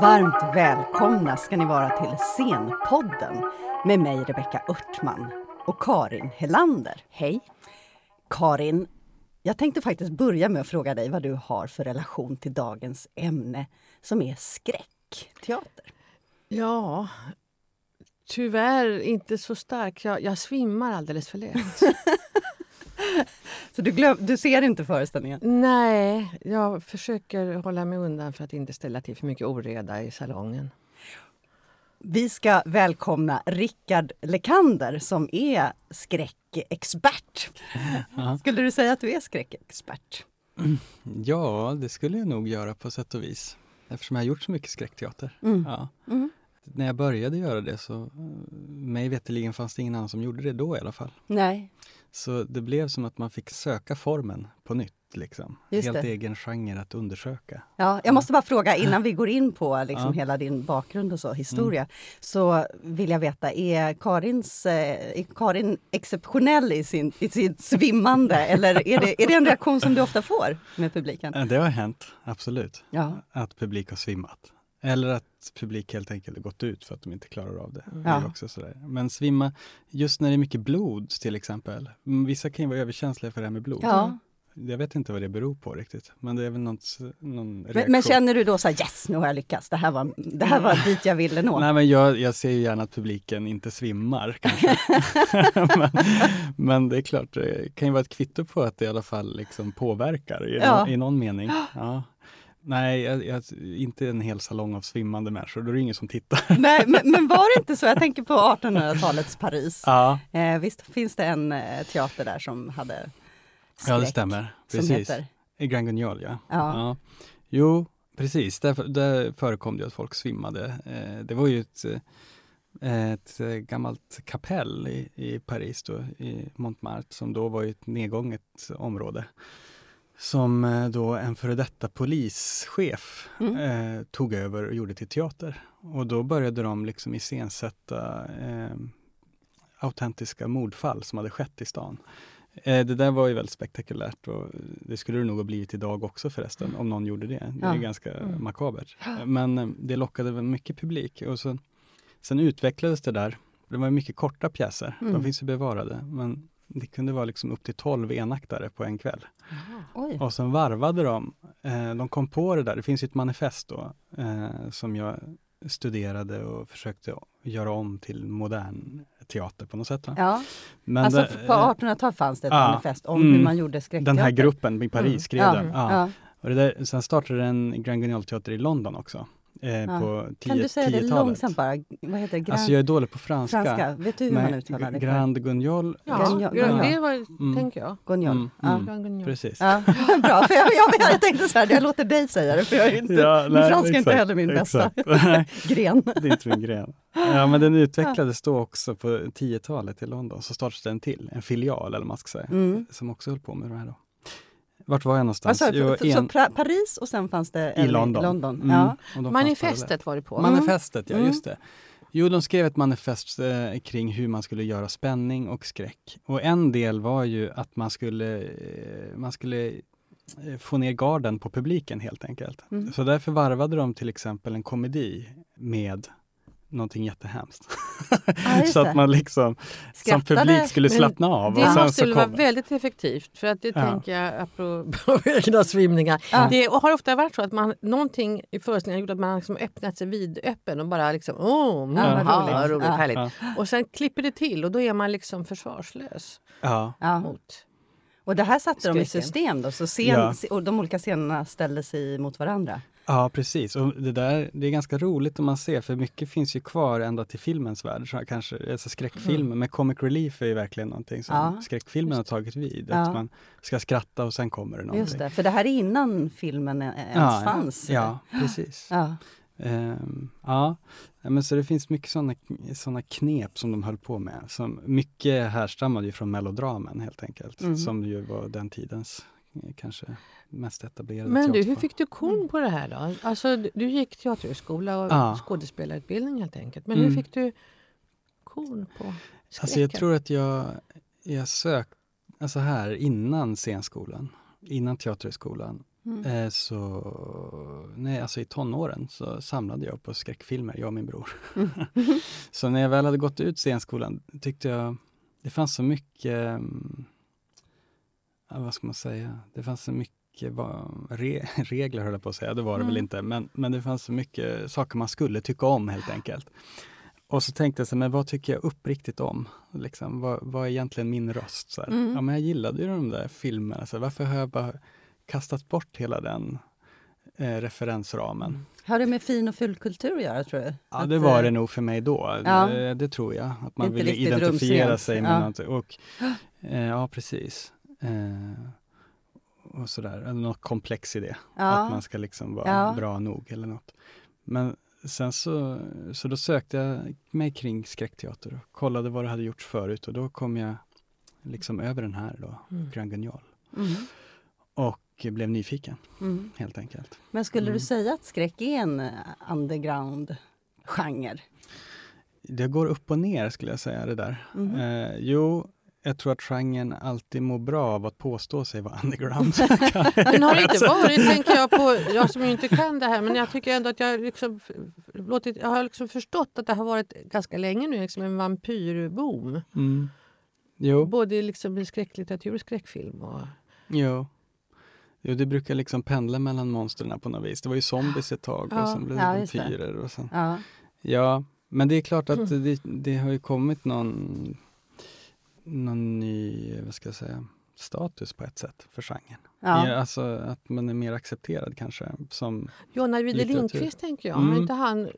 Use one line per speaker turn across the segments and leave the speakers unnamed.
Varmt välkomna ska ni vara till Scenpodden med mig Rebecka Örtman och Karin Helander.
Hej.
Karin, jag tänkte faktiskt börja med att fråga dig vad du har för relation till dagens ämne som är skräckteater.
Ja, tyvärr inte så stark. Jag, jag svimmar alldeles för lätt.
Så du, glöm, du ser inte föreställningen?
Nej, jag försöker hålla mig undan för att inte ställa till för mycket oreda i salongen.
Vi ska välkomna Rickard Lekander som är skräckexpert. Ja. Skulle du säga att du är skräckexpert?
Ja, det skulle jag nog göra på sätt och vis. Eftersom jag har gjort så mycket skräckteater. Mm. Ja. Mm. När jag började göra det så, mig veterligen fanns det ingen annan som gjorde det då i alla fall.
Nej.
Så det blev som att man fick söka formen på nytt. Liksom. Helt det. egen genre att undersöka.
Ja, jag måste bara fråga innan vi går in på liksom ja. hela din bakgrund och så, historia. Mm. Så vill jag veta, är, Karins, eh, är Karin exceptionell i, sin, i sitt svimmande eller är det, är det en reaktion som du ofta får med publiken?
Det har hänt, absolut. Ja. Att publik har svimmat. Eller att publik helt enkelt har gått ut för att de inte klarar av det. Ja. det också sådär. Men svimma, just när det är mycket blod till exempel. Vissa kan ju vara överkänsliga för det här med blod. Ja. Jag vet inte vad det beror på riktigt, men det är väl något, någon reaktion.
Men, men känner du då så här, yes, nu har jag lyckats, det här var, det här var dit jag ville nå?
Nej, men jag, jag ser ju gärna att publiken inte svimmar kanske. men, men, det är klart, det kan ju vara ett kvitto på att det i alla fall liksom påverkar i, ja. i någon mening. Ja. Nej, jag, jag, inte en hel salong av svimmande människor. Då är det ingen som tittar.
Nej, men, men var det inte så? Jag tänker på 1800-talets Paris. Ja. Eh, visst finns det en eh, teater där som hade skräck?
Ja, det stämmer. Precis. Heter... Grand Guignol, ja. ja. ja. Jo, precis. Där, där förekom det att folk svimmade. Eh, det var ju ett, eh, ett gammalt kapell i, i Paris, då, i Montmartre, som då var ett nedgånget område som eh, då en före detta polischef mm. eh, tog över och gjorde till teater. Och då började de liksom iscensätta eh, autentiska mordfall som hade skett i stan. Eh, det där var ju väldigt spektakulärt och det skulle det nog ha blivit idag också förresten, om någon gjorde det. Det är ja. ganska mm. makabert. Men eh, det lockade mycket publik. Och så, sen utvecklades det där. Det var mycket korta pjäser, mm. de finns ju bevarade. Men det kunde vara liksom upp till 12 enaktare på en kväll. Och sen varvade de. Eh, de kom på det där, det finns ett manifest då eh, som jag studerade och försökte göra om till modern teater på något sätt.
Ja. Men alltså det, på 1800-talet fanns det ett ja, manifest om mm, hur man gjorde skräckteater.
Den här gruppen i Paris mm. skrev mm. den. Ja. Och det där, sen startade en Grand Guignol teater i London också. Eh, ja. på tio,
kan du säga det långsamt bara? Vad heter det?
Grand... Alltså jag är dålig på franska. franska.
Vet du hur man uttalar det?
Grand Guignol.
Ja, Guignol. Ja. det var, mm. tänker jag.
Guignol. Mm.
Mm. Ja. Precis.
Ja. Bra, för jag, jag, jag, tänkte så här, jag låter dig säga det, för jag är inte, ja, nej, franska är inte heller min bästa gren.
det är inte min gren. Ja, men den utvecklades då också på 10-talet i London, så startades den till, en filial eller vad man ska säga, mm. som också höll på med det här. Då. Vart var jag någonstans?
Alltså, jo, en... Så Paris och sen fanns det
i London.
London. Mm. Ja.
Manifestet var det på.
Manifestet, ja mm. just det. Jo, de skrev ett manifest eh, kring hur man skulle göra spänning och skräck. Och en del var ju att man skulle, eh, man skulle eh, få ner garden på publiken helt enkelt. Mm. Så därför varvade de till exempel en komedi med någonting jättehemskt. Ah, så att man liksom Skrattade. som publik skulle slappna av.
Det måste väl vara väldigt effektivt för att det ja. tänker jag apropå egna svimningar. Ja. Det har ofta varit så att man, någonting i föreställningen har gjort att man liksom öppnat sig vidöppen och bara liksom åh, oh, ja, mm, roligt, roligt ja. härligt. Och sen klipper det till och då är man liksom försvarslös ja. mot
och det här satte de i system då, så scen, och de olika scenerna ställde sig mot varandra?
Ja, precis. Och det, där, det är ganska roligt om man ser, för mycket finns ju kvar ända till filmens värld. Så kanske, alltså skräckfilmer, mm. men comic relief är ju verkligen någonting som ja, skräckfilmen har tagit vid. Ja. Att man ska skratta och sen kommer det någonting.
Just det, för det här är innan filmen ens
ja,
fanns.
Ja, precis. Ja. Um, ja, men så det finns mycket sådana såna knep som de höll på med. Som mycket härstammade ju från melodramen helt enkelt, mm. som ju var den tidens kanske mest etablerade
Men du, hur fick du kon på det här då? Alltså, du gick teaterhögskola och ja. skådespelarutbildning helt enkelt. Men mm. hur fick du kon på skräcken?
Alltså jag tror att jag, jag sökte, alltså här innan scenskolan, innan teaterhögskolan, Mm. Eh, så, nej, alltså i tonåren så samlade jag på skräckfilmer, jag och min bror. Mm. så när jag väl hade gått ut scenskolan tyckte jag det fanns så mycket, mm, vad ska man säga, det fanns så mycket re, regler höll jag på att säga, det var det mm. väl inte, men, men det fanns så mycket saker man skulle tycka om helt enkelt. Och så tänkte jag, så, men vad tycker jag uppriktigt om? Liksom, vad, vad är egentligen min röst? Så mm. Ja, men jag gillade ju de där filmerna, så varför har jag bara kastat bort hela den eh, referensramen? Mm.
Har det med fin och fulkultur att göra, tror du?
Ja, att, det var eh, det nog för mig då. Ja. Det, det, tror jag. Att man ville identifiera rumsrent. sig med ja. någonting. Och, eh, ja, precis. Eh, och sådär, något komplex i det. Ja. Att man ska liksom vara ja. bra nog eller något. Men sen så, så då sökte jag mig kring skräckteater och kollade vad det hade gjorts förut och då kom jag liksom över den här då, mm. Grand Guignol. Mm. Och blev nyfiken, mm. helt enkelt.
Men skulle du mm. säga att skräck är en underground-genre?
Det går upp och ner skulle jag säga det där. Mm. Eh, jo, jag tror att genren alltid mår bra av att påstå sig vara underground.
men har det inte varit, tänker jag på, jag som inte kan det här, men jag tycker ändå att jag, liksom, låtit, jag har liksom förstått att det har varit ganska länge nu liksom en vampyrboom. Mm. Jo. Både liksom i skräcklitteratur och skräckfilm. Och...
Jo. jo, det brukar liksom pendla mellan monstren på något vis. Det var ju zombies ett tag ja. och sen blev det ja, vampyrer. Och sen. Ja. ja, men det är klart att mm. det, det har ju kommit någon någon ny, vad ska jag säga, status på ett sätt för genren. Ja. Alltså att man är mer accepterad kanske som
Jonna Ajvide Lindqvist tänker jag, mm. har inte han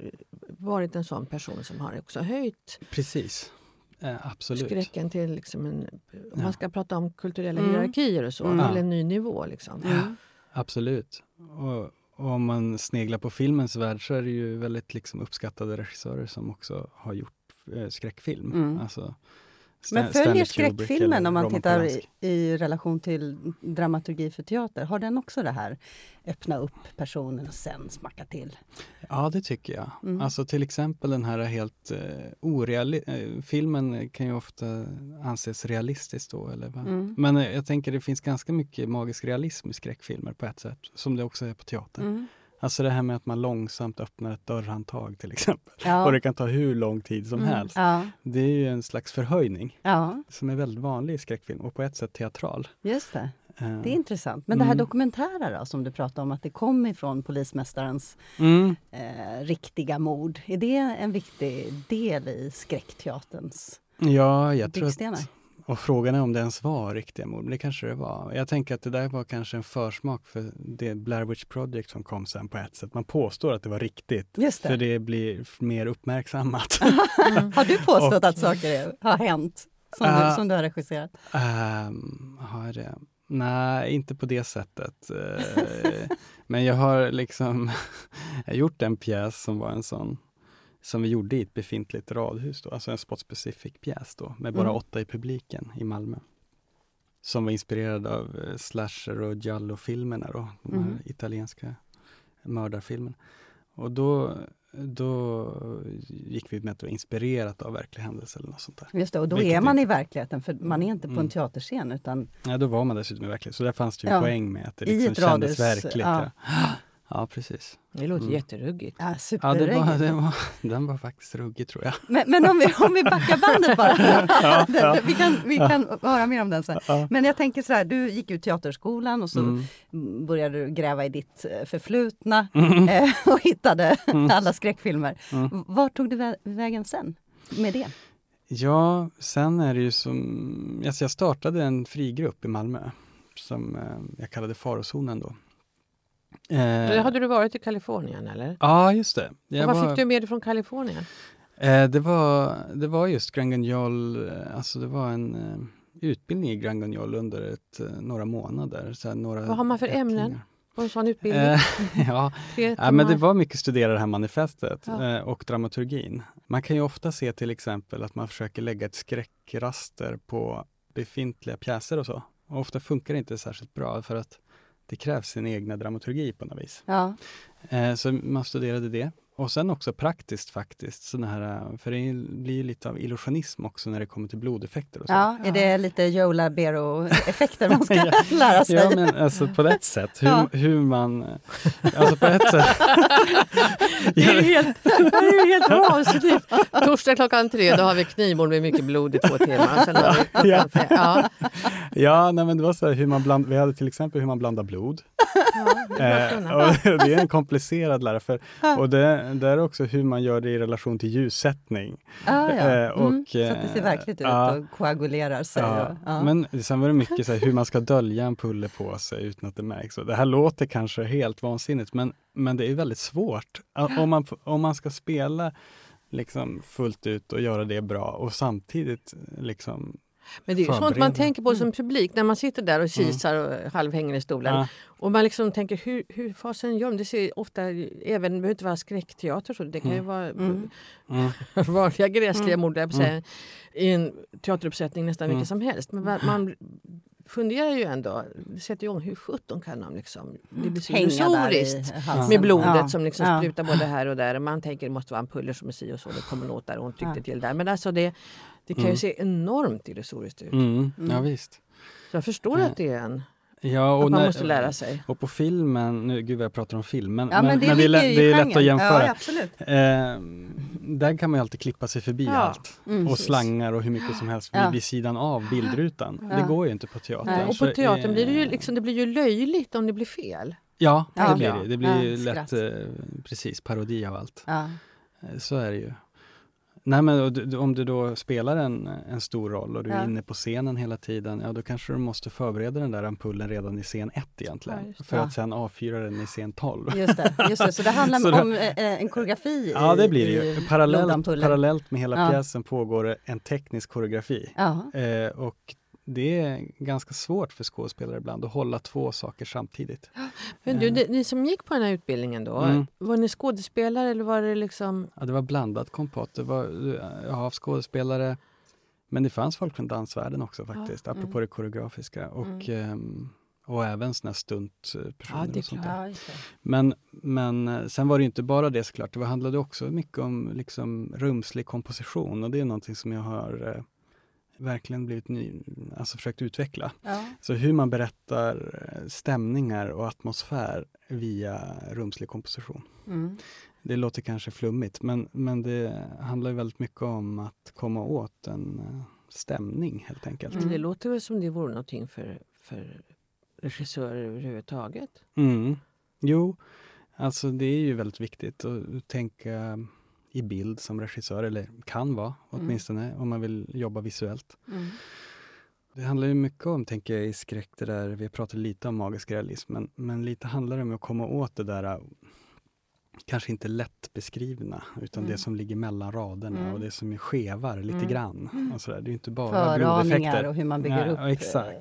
varit en sån person som har också höjt
Precis. Eh, absolut.
skräcken till liksom en, om ja. man ska prata om kulturella mm. hierarkier och så, mm. till en ny nivå. Liksom.
Ja. Absolut. Och, och, om man sneglar på filmens värld så är det ju väldigt liksom uppskattade regissörer som också har gjort eh, skräckfilm. Mm. Alltså,
men följer skräckfilmen om man tittar i, i, relation till dramaturgi för teater, har den också det här öppna upp personen och sen smacka till?
Ja, det tycker jag. Mm. Alltså till exempel den här helt uh, oreali uh, filmen kan ju ofta anses realistisk då. Eller mm. Men uh, jag tänker det finns ganska mycket magisk realism i skräckfilmer på ett sätt, som det också är på teater. Mm. Alltså det här med att man långsamt öppnar ett dörrhandtag till exempel. Ja. Och det kan ta hur lång tid som mm. helst. Ja. Det är ju en slags förhöjning ja. som är väldigt vanlig i skräckfilm och på ett sätt teatral.
Just det. Uh, det är intressant. Men det här mm. dokumentära då, som du pratade om, att det kom ifrån polismästarens mm. eh, riktiga mord. Är det en viktig del i skräckteaterns
Ja, jag tror att och frågan är om det ens var riktiga mord, men det kanske det var. Jag tänker att det där var kanske en försmak för det Blair Witch Project som kom sen på ett sätt. Man påstår att det var riktigt, det. för det blir mer uppmärksammat.
mm. Har du påstått och, att saker har hänt som, uh, du, som du har regisserat?
Um, har det? Nej, inte på det sättet. Eh, men jag har liksom jag har gjort en pjäs som var en sån som vi gjorde i ett befintligt radhus, då, alltså en spot specific pjäs då, med bara mm. åtta i publiken i Malmö. Som var inspirerad av eh, slasher och giallo-filmerna då, de här mm. italienska mördarfilmerna. Och då, då gick vi med att inspirerat av verklig händelse eller något sånt där.
Just det, och då Vilket är man i verkligheten, för man är inte på en mm. teaterscen utan...
Ja, då var man dessutom i verkligheten, så där fanns det ju ja. poäng med att det liksom kändes verkligt. Ja. Ja. Ja, precis.
Det låter mm. jätteruggigt.
Ja,
ja det var, det var, den var faktiskt ruggig tror jag.
Men, men om, vi, om vi backar bandet bara. ja, ja. Vi kan, vi kan höra mer om den sen. Men jag tänker så här, du gick ut teaterskolan och så mm. började du gräva i ditt eh, förflutna mm. Eh, och hittade mm. alla skräckfilmer. Mm. Var tog du vägen sen med det?
Ja, sen är det ju som... Alltså jag startade en frigrupp i Malmö som eh, jag kallade Farozonen då.
Eh, hade du varit i Kalifornien eller?
Ja, just det.
Jag vad var, fick du med dig från Kalifornien?
Eh, det, var, det var just Grand Guignol, eh, alltså det var en eh, utbildning i Grand Guignol under ett, eh, några månader. Så några
vad har man för ämnen? på en sån utbildning? Eh,
ja, ja men det var mycket studera det här manifestet ja. och dramaturgin. Man kan ju ofta se till exempel att man försöker lägga ett skräckraster på befintliga pjäser och så. Och ofta funkar det inte särskilt bra för att det krävs sin egna dramaturgi på något vis. Ja. Eh, så man studerade det. Och sen också praktiskt faktiskt. Sån här, för det blir lite av illusionism också när det kommer till blodeffekter. Och så.
Ja, är det lite Joe Labero-effekter man ska ja. lära sig?
Ja, men alltså på ett sätt. Hur, ja. hur man... Alltså på ett sätt.
det är helt, helt vansinnigt. Torsdag klockan tre, då har vi knivmord med mycket blod i två timmar. Sen har vi ja,
ja. ja nej, men det var så här, hur man bland, vi hade till exempel hur man blandar blod. Ja, det, är eh, det är en komplicerad lära. För, och det, det är också hur man gör det i relation till ljussättning.
Ah, ja. Eh, och, mm, så att det ser verkligt ut och koagulerar sig.
Ja, och. Men sen var det mycket så här, hur man ska dölja en pulle på sig utan att det märks. Och det här låter kanske helt vansinnigt men, men det är väldigt svårt. Om man, om man ska spela liksom fullt ut och göra det bra och samtidigt liksom
men det är ju sånt man tänker på som mm. publik när man sitter där och mm. kisar och halvhänger i stolen. Ja. Och man liksom tänker hur, hur fasen gör de? Det ser ofta, även, behöver inte vara skräckteater, så det kan ju mm. vara mm. vanliga gräsliga mord mm. i en teateruppsättning nästan vilken som helst. Men man funderar ju ändå, sätter igång hur sjutton kan de liksom, det blir så illusoriskt med blodet ja. som liksom ja. sprutar både här och där. Man tänker det måste vara en puller som är si och så, det kommer något där och hon tyckte ja. till där. Men alltså det, det kan mm. ju se enormt illusoriskt ut.
Mm. Ja, visst.
Så jag förstår att det är en
Ja,
och att man när, måste lära sig.
Och på filmen, nu gud vad jag pratar om film, men, ja, men, det, men det, är, lätt, det är lätt att jämföra. Ja, eh, där kan man ju alltid klippa sig förbi ja. allt. Mm, och slangar och hur mycket som helst ja. vid sidan av bildrutan. Det går ju inte på teatern. Nej,
och på teatern eh, blir det ju, liksom, det blir ju löjligt om det blir fel.
Ja, det blir det. Det blir ju lätt eh, precis parodi av allt. Eh, så är det ju. Nej, men om du då spelar en, en stor roll och du är inne på scenen hela tiden, ja då kanske du måste förbereda den där ampullen redan i scen 1 egentligen. Ja, för att sen avfyra den i scen 12.
Just det, just det. så det handlar om det, eh, en koreografi?
Ja, det blir det ju. Parallellt, parallellt med hela ja. pjäsen pågår en teknisk koreografi. Eh, och det är ganska svårt för skådespelare ibland att hålla två saker samtidigt.
Men du, det, ni som gick på den här utbildningen då, mm. var ni skådespelare eller var det liksom?
Ja, det var blandat kompott. Det var ja, skådespelare, men det fanns folk från dansvärlden också faktiskt, ja, apropå mm. det koreografiska. Och, mm. um, och även såna stuntpersoner. Ja, och sånt där. Men, men eh, sen var det inte bara det såklart. Det handlade också mycket om liksom, rumslig komposition och det är någonting som jag har eh, verkligen blivit ny, alltså försökt utveckla. Ja. Så hur man berättar eh, stämningar och atmosfär via rumslig komposition. Mm. Det låter kanske flummigt men, men det handlar väldigt mycket om att komma åt en eh, stämning helt enkelt.
Mm. Det låter väl som det vore någonting för, för regissörer överhuvudtaget?
Mm. Jo, alltså det är ju väldigt viktigt att tänka i bild som regissör, eller kan vara mm. åtminstone mm. om man vill jobba visuellt. Mm. Det handlar ju mycket om, tänker jag, i skräck, det där, vi har pratat lite om magisk realism, men, men lite handlar det om att komma åt det där kanske inte lätt beskrivna, utan mm. det som ligger mellan raderna mm. och det som är skevar lite mm. grann. Och sådär. Det är inte bara
Föraningar och hur man bygger ja, upp.
Exakt.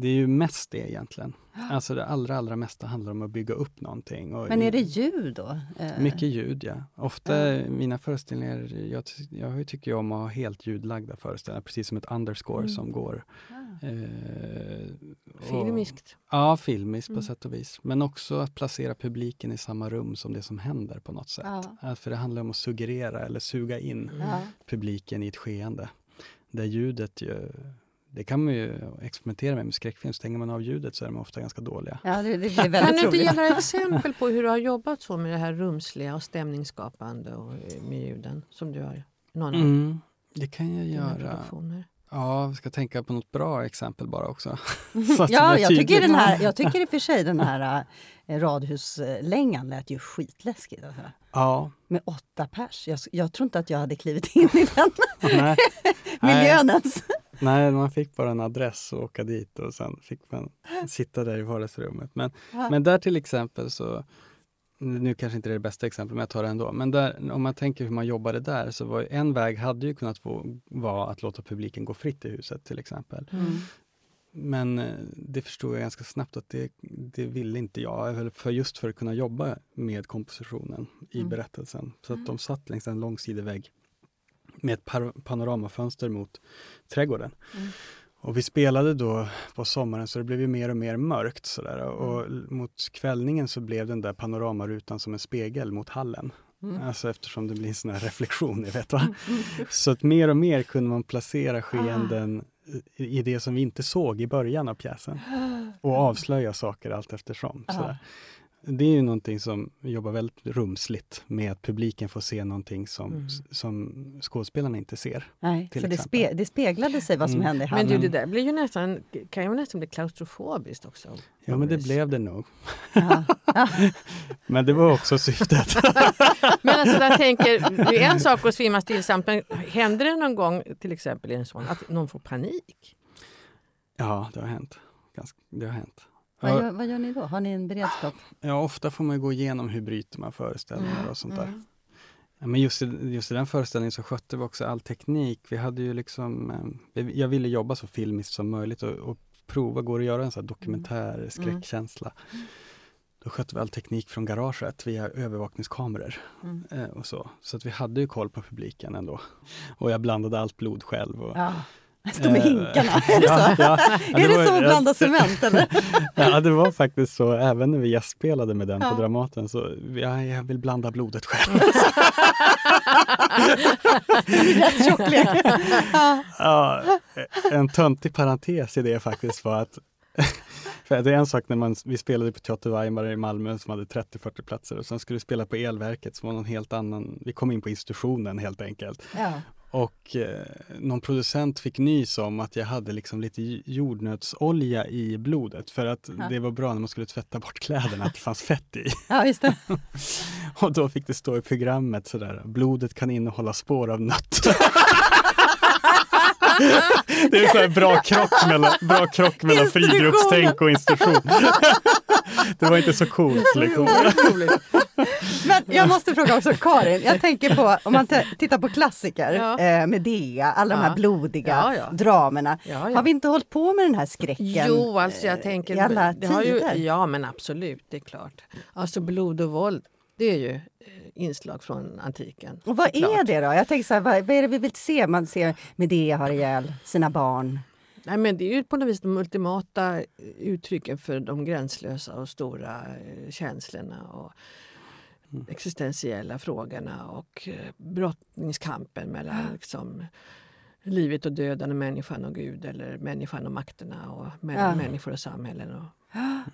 Det är ju mest det egentligen. Alltså det allra, allra mesta handlar om att bygga upp någonting. Och
Men är det ljud då?
Eh. Mycket ljud, ja. Ofta ja. mina föreställningar, jag, jag tycker om att ha helt ljudlagda föreställningar, precis som ett underscore mm. som går. Ja.
Eh, filmiskt?
Ja, filmiskt mm. på sätt och vis. Men också att placera publiken i samma rum som det som händer på något sätt. Ja. För det handlar om att suggerera eller suga in publiken i ett skeende. Där ljudet ju det kan man ju experimentera med med skräckfilm. Stänger man av ljudet så är de ofta ganska dåliga.
Ja, det, det blir väldigt kan
du inte ge några exempel på hur du har jobbat så med det här rumsliga och stämningsskapande och med ljuden som du har? Någon
mm, det kan jag göra. Ja, vi ska tänka på något bra exempel bara också.
ja, jag tycker, den här, jag tycker i och för sig den här äh, radhuslängan lät ju skitläskigt. Alltså.
Ja.
Med åtta pers. Jag, jag tror inte att jag hade klivit in i den miljön ens.
Nej, man fick bara en adress och åka dit och sen fick man sitta där i vardagsrummet. Men, ja. men där till exempel så, nu kanske inte det är det bästa exemplet, men jag tar det ändå. Men där, om man tänker hur man jobbade där, så var en väg hade ju kunnat vara att låta publiken gå fritt i huset till exempel. Mm. Men eh, det förstod jag ganska snabbt att det, det ville inte jag, för just för att kunna jobba med kompositionen i mm. berättelsen. Så att mm. de satt längs en långsidig vägg med ett panorama fönster mot trädgården. Mm. Och vi spelade då på sommaren så det blev ju mer och mer mörkt sådär. Och mm. mot kvällningen så blev den där panoramarutan som en spegel mot hallen. Mm. Alltså eftersom det blir en sån här reflektion, ni vet va? Så att mer och mer kunde man placera skeenden ah. i det som vi inte såg i början av pjäsen. Och avslöja saker allt eftersom. Sådär. Det är ju någonting som jobbar väldigt rumsligt med att publiken får se någonting som, mm. som skådespelarna inte ser.
Nej, för det, spe, det, speglade sig vad som mm. hände i
hallen. Men du, det där blir ju nästan, kan ju nästan bli klaustrofobiskt också.
Ja, men det blev det nog. men det var också syftet.
men alltså, jag tänker, det är en sak att svimma stillsamt, men händer det någon gång, till exempel i en sån, att någon får panik?
Ja, det har hänt. Ganska, det har hänt.
Vad gör, vad gör, ni då? Har ni en beredskap?
Ja, ofta får man gå igenom hur bryter man föreställningar mm. och sånt där. Mm. Men just i, just i den föreställningen så skötte vi också all teknik. Vi hade ju liksom, eh, jag ville jobba så filmiskt som möjligt och, och prova, går det att göra en sån dokumentär mm. skräckkänsla? Mm. Då skötte vi all teknik från garaget via övervakningskameror. Mm. Eh, och så. så att vi hade ju koll på publiken ändå. Och jag blandade allt blod själv. Och,
ja. Stå med hinkarna, är det så? Ja, ja, ja, är det, så att blanda cement eller?
ja, det var faktiskt så. Även när vi gästspelade med den på Dramaten så ja, jag vill blanda blodet själv. Ja, en töntig parentes i det faktiskt var att för det är en sak när man, vi spelade på Teater Weimar i Malmö som hade 30-40 platser och sen skulle vi spela på Elverket som var någon helt annan, vi kom in på institutionen helt enkelt. Ja. Och eh, någon producent fick nys om att jag hade liksom lite jordnötsolja i blodet för att ja. det var bra när man skulle tvätta bort kläderna att det fanns fett i.
Ja, just det.
och då fick det stå i programmet sådär, blodet kan innehålla spår av nött. det är en bra krock mellan, bra krock mellan friidrottstänk och institution. Det var inte så coolt. Liksom.
Men jag måste fråga också Karin, jag tänker på om man tittar på klassiker, ja. eh, Medea, alla ja. de här blodiga ja, ja. dramerna. Har vi inte hållit på med den här skräcken?
Jo, alltså jag tänker,
i alla det har
ju, Ja, men absolut, det är klart. Alltså blod och våld, det är ju inslag från antiken.
Och vad är det då? Jag tänker så här, vad, vad, är det vi vill se? Man ser Medea har ihjäl sina barn.
Nej, men det är ju på något vis de ultimata uttrycken för de gränslösa och stora eh, känslorna och mm. existentiella frågorna och eh, brottningskampen mellan liksom, livet och döden och människan och Gud eller människan och makterna och mellan ja. människor och samhällen och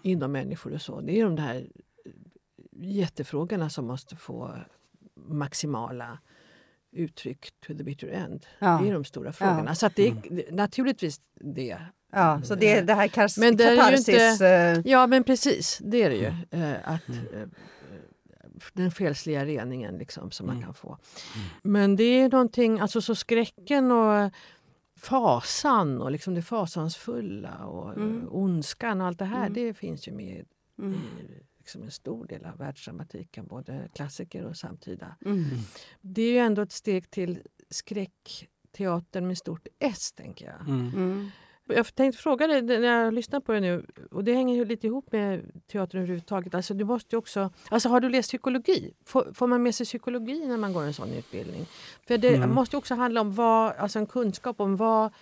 inom människor och så. Det är de här jättefrågorna som måste få maximala uttryck to the bitter end. Ja. Det är de stora frågorna. Ja. Så att det är mm. naturligtvis det.
Ja, så det är det här kars, men det katarsis... Inte,
eh, ja, men precis. Det är det ju. Mm. Att, mm. Den själsliga reningen liksom, som man mm. kan få. Mm. Men det är någonting, alltså så skräcken och fasan och liksom det fasansfulla och mm. ondskan och allt det här, det finns ju med i liksom en stor del av världsdramatiken, både klassiker och samtida. Mm. Det är ju ändå ett steg till skräckteatern med stort S, tänker jag. Mm. Mm. Jag tänkte fråga dig när jag lyssnar på det nu, och det hänger ju lite ihop med teatern överhuvudtaget. Alltså, du måste också, alltså, har du läst psykologi? Får, får man med sig psykologi när man går en sån utbildning? För det mm. måste också handla om vad, alltså en kunskap om vad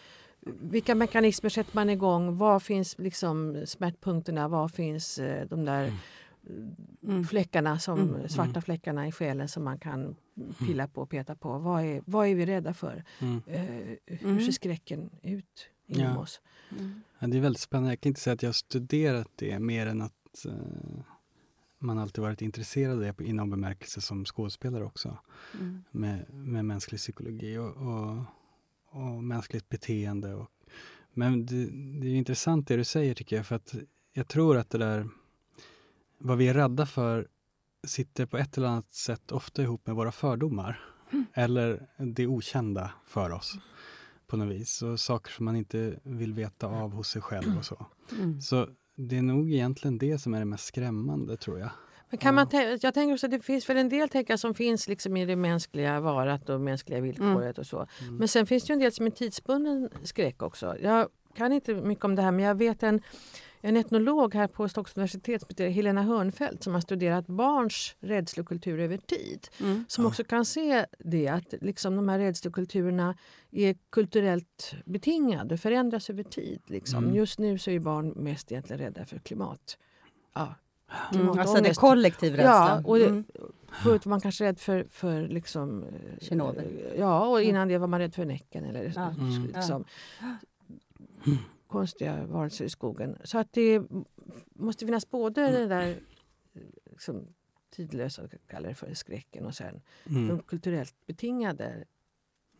vilka mekanismer sätter man igång? Var finns liksom smärtpunkterna? Var finns eh, de där mm mm. fläckarna, som, mm. mm. svarta fläckarna i själen som man kan pilla på och peta på. Vad är, vad är vi rädda för? Mm. Uh, hur mm. ser skräcken ut inom ja. oss?
Ja, det är väldigt spännande. Jag kan inte säga att jag har studerat det mer än att uh, man alltid varit intresserad av det inom bemärkelse som skådespelare också. Mm. Med, med mänsklig psykologi och, och, och mänskligt beteende. Och, men det, det är intressant det du säger tycker jag, för att jag tror att det där vad vi är rädda för sitter på ett eller annat sätt ofta ihop med våra fördomar. Mm. Eller det okända för oss på något vis. Och saker som man inte vill veta av hos sig själv och så. Mm. Så det är nog egentligen det som är det mest skrämmande tror jag.
Men kan man jag tänker också att det finns väl en del tankar som finns liksom i det mänskliga varat och mänskliga villkoret mm. och så. Mm. Men sen finns det ju en del som är tidsbunden skräck också. Jag kan inte mycket om det här men jag vet en en etnolog här på Stockholms universitet, Helena Hörnfeldt, som har studerat barns rädslokultur över tid. Mm. Som också kan se det att liksom de här rädslokulturerna är kulturellt betingade, förändras över tid. Liksom. Mm. Just nu så är barn mest egentligen rädda för klimat. Ja,
Mm, alltså det är kollektiv rädsla.
Ja, och det, mm. Förut var man kanske rädd för, för liksom,
Tjernobyl.
Ja, och innan det var man rädd för Näcken. Eller, ja. mm. liksom, konstiga varelser i skogen. Så att det måste finnas både mm. den där liksom, tidlösa, kallar det för, skräcken och sen mm. de kulturellt betingade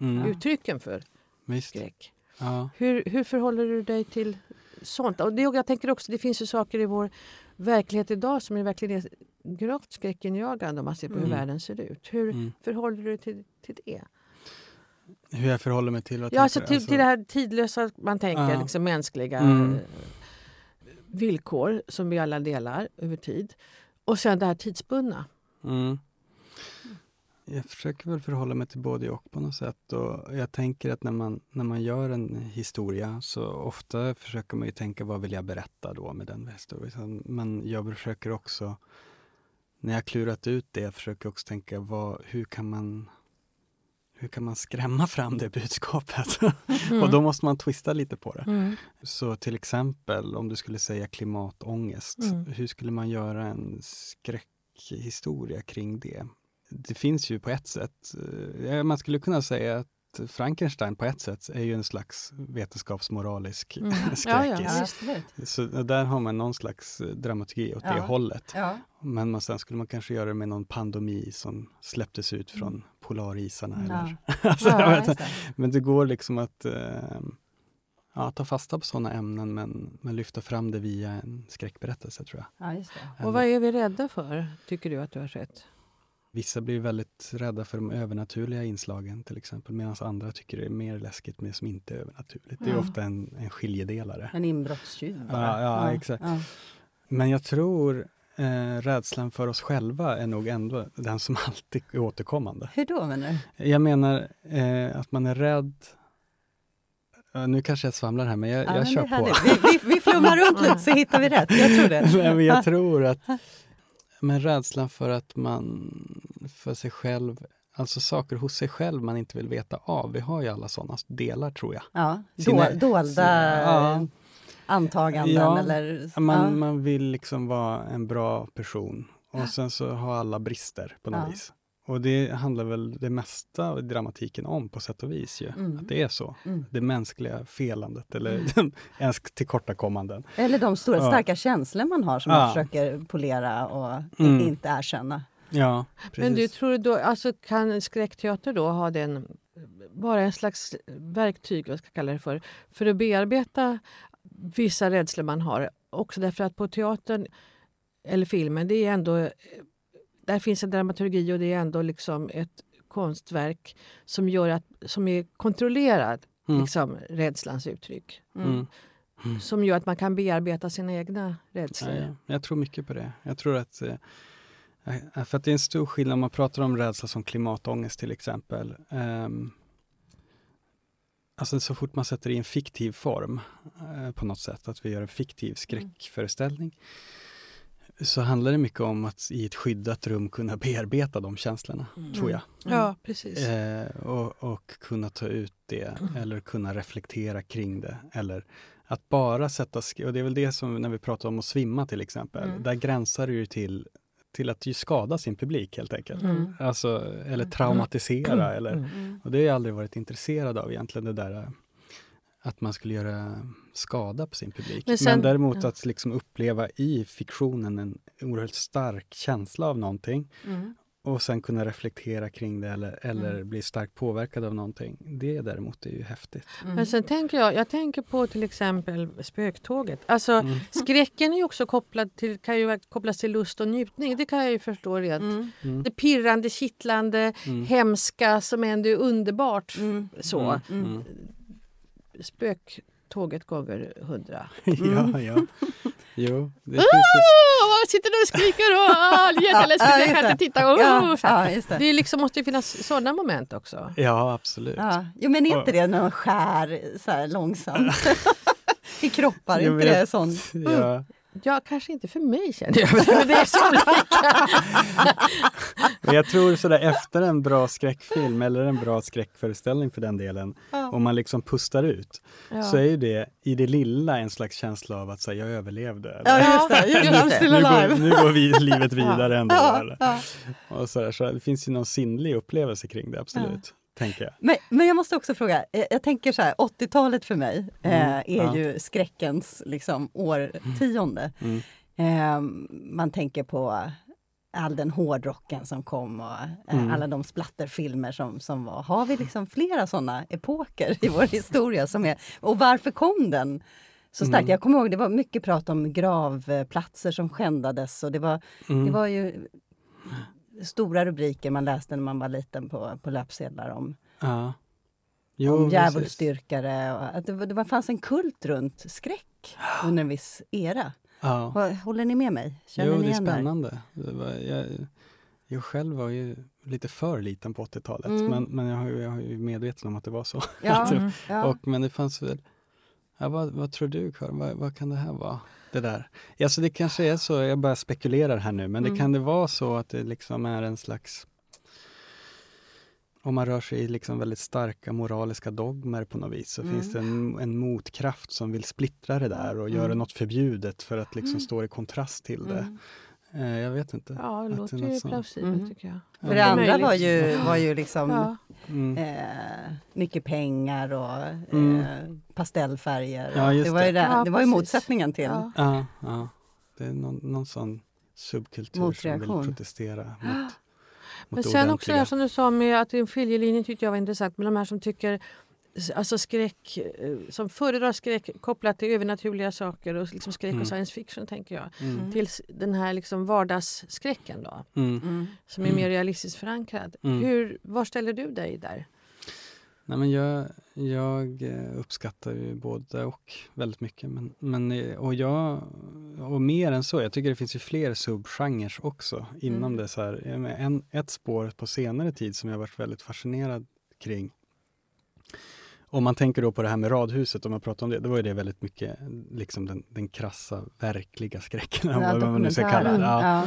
mm. uttrycken för Visst. skräck. Ja. Hur, hur förhåller du dig till sånt? Och det, jag tänker också, det finns ju saker i vår verklighet idag som är verkligen är gravt skräckinjagande om man ser på hur mm. världen ser ut. Hur mm. förhåller du dig till, till det?
Hur jag förhåller mig till?
Ja, alltså till, alltså... till det här tidlösa, man tänker, ja. liksom mänskliga mm. villkor som vi alla delar över tid. Och sen det här tidsbundna. Mm.
Jag försöker väl förhålla mig till både och på något sätt. Och jag tänker att när man, när man gör en historia så ofta försöker man ju tänka vad vill jag berätta då med den historien. Men jag försöker också, när jag klurat ut det, jag försöker också tänka vad, hur kan man hur kan man skrämma fram det budskapet? Mm. och då måste man twista lite på det. Mm. Så till exempel om du skulle säga klimatångest, mm. hur skulle man göra en skräckhistoria kring det? Det finns ju på ett sätt, eh, man skulle kunna säga att Frankenstein på ett sätt är ju en slags vetenskapsmoralisk mm. skräckis. Ja, ja, så där har man någon slags eh, dramaturgi åt ja. det hållet. Ja. Men man, sen skulle man kanske göra det med någon pandemi som släpptes ut från mm. polarisarna. Eller, alltså, men det går liksom att eh, ja, ta fasta på sådana ämnen men, men lyfta fram det via en skräckberättelse tror
jag. Ja, Och vad är vi rädda för, tycker du att du har sett?
Vissa blir väldigt rädda för de övernaturliga inslagen till exempel medan andra tycker det är mer läskigt med det som inte är övernaturligt. Ja. Det är ofta en, en skiljedelare.
En inbrottstjuv
ja, ja, ja, exakt. Men jag tror eh, rädslan för oss själva är nog ändå den som alltid är återkommande.
Hur då menar
du? Jag menar eh, att man är rädd nu kanske jag svamlar här, men jag, ja, jag men kör på.
Vi, vi, vi flummar runt lite så hittar vi rätt. Jag tror det.
Nej, men jag tror att men rädslan för att man, för sig själv, alltså saker hos sig själv man inte vill veta av. Vi har ju alla sådana delar tror jag.
Ja, Sina, dolda ja, antaganden ja, eller...
Man, ja. man vill liksom vara en bra person och sen så har alla brister på något vis. Och det handlar väl det mesta av dramatiken om på sätt och vis ju. Mm. Att det är så. Mm. Det mänskliga felandet eller mm. ens tillkortakommanden.
Eller de stora ja. starka känslor man har som ja. man försöker polera och mm. inte erkänna.
Ja,
precis. Men du tror då, alltså kan skräckteater då ha den, bara en slags verktyg, vad ska jag kalla det för, för att bearbeta vissa rädslor man har? Också därför att på teatern eller filmen, det är ändå där finns en dramaturgi och det är ändå liksom ett konstverk som, gör att, som är kontrollerad, mm. liksom, rädslans uttryck. Mm. Mm. Som gör att man kan bearbeta sina egna rädslor. Ja,
Jag tror mycket på det. Jag tror att eh, för att det är en stor skillnad om man pratar om rädsla som klimatångest till exempel. Um, alltså så fort man sätter det i en fiktiv form uh, på något sätt, att vi gör en fiktiv mm. skräckföreställning. Mm så handlar det mycket om att i ett skyddat rum kunna bearbeta de känslorna, mm. tror jag.
Mm. Ja, precis.
Eh, och, och, kunna ta ut det mm. eller kunna reflektera kring det. Eller att bara sätta, och det är väl det som när vi pratar om att svimma till exempel, mm. där gränsar det ju till till att ju skada sin publik helt enkelt. Mm. Alltså, eller mm. traumatisera. Eller, och det har jag aldrig varit intresserad av egentligen, det där att man skulle göra skada på sin publik. Men, sen, Men däremot ja. att liksom uppleva i fiktionen en oerhört stark känsla av någonting mm. och sen kunna reflektera kring det eller, eller mm. bli starkt påverkad av någonting. Det däremot är ju häftigt.
Mm. Men sen tänker jag, jag tänker på till exempel spöktåget. Alltså mm. skräcken är ju också kopplad till, kan ju kopplas till lust och njutning. Det kan jag ju förstå rent. Mm. Mm. Det pirrande, kittlande, hemska som ändå är underbart. Så spöktåget gånger hundra.
Mm. ja, ja. Jo,
det oh, finns Sitter du och skriker och oh, jätteläskigt, jag kan inte titta. Oh, ja, ja, det. det liksom måste ju finnas sådana moment också.
Ja, absolut. Ja.
Jo, men är inte det när de skär så här långsamt? I kroppar, är inte det sånt?
Ja. Ja, kanske inte för mig känner jag, men det är så olika.
jag tror sådär efter en bra skräckfilm eller en bra skräckföreställning för den delen, ja. om man liksom pustar ut, ja. så är ju det i det lilla en slags känsla av att säga jag överlevde. Eller?
Ja, just det. Just det.
Nu, går, nu går vi livet vidare ändå. Ja. Och sådär, så det finns ju någon sinnlig upplevelse kring det, absolut tänker jag.
Men, men jag måste också fråga, jag, jag tänker så här, 80-talet för mig mm, eh, är ja. ju skräckens liksom, årtionde. Mm. Eh, man tänker på all den hårdrocken som kom och eh, mm. alla de splatterfilmer som, som var. Har vi liksom flera såna epoker i vår historia? som är, Och varför kom den så starkt? Mm. Jag kommer ihåg det var mycket prat om gravplatser som skändades och det var, det mm. var ju stora rubriker man läste när man var liten på, på löpsedlar om,
ja.
jo, om djävulsdyrkare. Att det, det fanns en kult runt skräck under en viss era. Ja. Håller ni med mig?
Känner jo, det är spännande. Det var, jag, jag själv var ju lite för liten på 80-talet, mm. men, men jag, jag är medveten om att det var så. Ja, mm, ja. och, men det fanns väl... Ja, vad, vad tror du, Karin? Vad, vad kan det här vara? det där. Alltså det kanske är så, jag bara spekulerar här nu, men mm. det kan det vara så att det liksom är en slags om man rör sig i liksom väldigt starka moraliska dogmer på något vis så mm. finns det en, en, motkraft som vill splittra det där och mm. göra något förbjudet för att liksom mm. stå i kontrast till det. Mm. Eh, jag vet inte.
Ja, det låter ju plausibelt mm. tycker jag.
För det andra var ju, var ju liksom ja. mm. eh, mycket pengar och mm. eh, pastellfärger. Ja, det. var ju, det, ja, det var ju motsättningen till.
Ja, ja, det är någon, någon sån subkultur som vill protestera mot
men sen också det som du sa med att en skiljelinje tyckte jag var intressant med de här som tycker alltså skräck, eh, som föredrar skräck kopplat till övernaturliga saker och liksom skräck mm. och science fiction tänker jag. Mm. Till den här liksom vardagsskräcken då, mm. mm. som är mer mm. realistiskt förankrad. Mm. Hur, var ställer du dig där?
Nej, men jag, jag eh, uppskattar ju både och väldigt mycket. Men, men, eh, och, jag, och mer än så, jag tycker det finns ju fler subgenrer också inom det. Så här, en, ett spår på senare tid som jag varit väldigt fascinerad kring om man tänker då på det här med radhuset, om man pratar om det, då var det väldigt mycket liksom den, den krassa, verkliga skräcken, ja, vad man nu ska kalla det. Ja. Ja.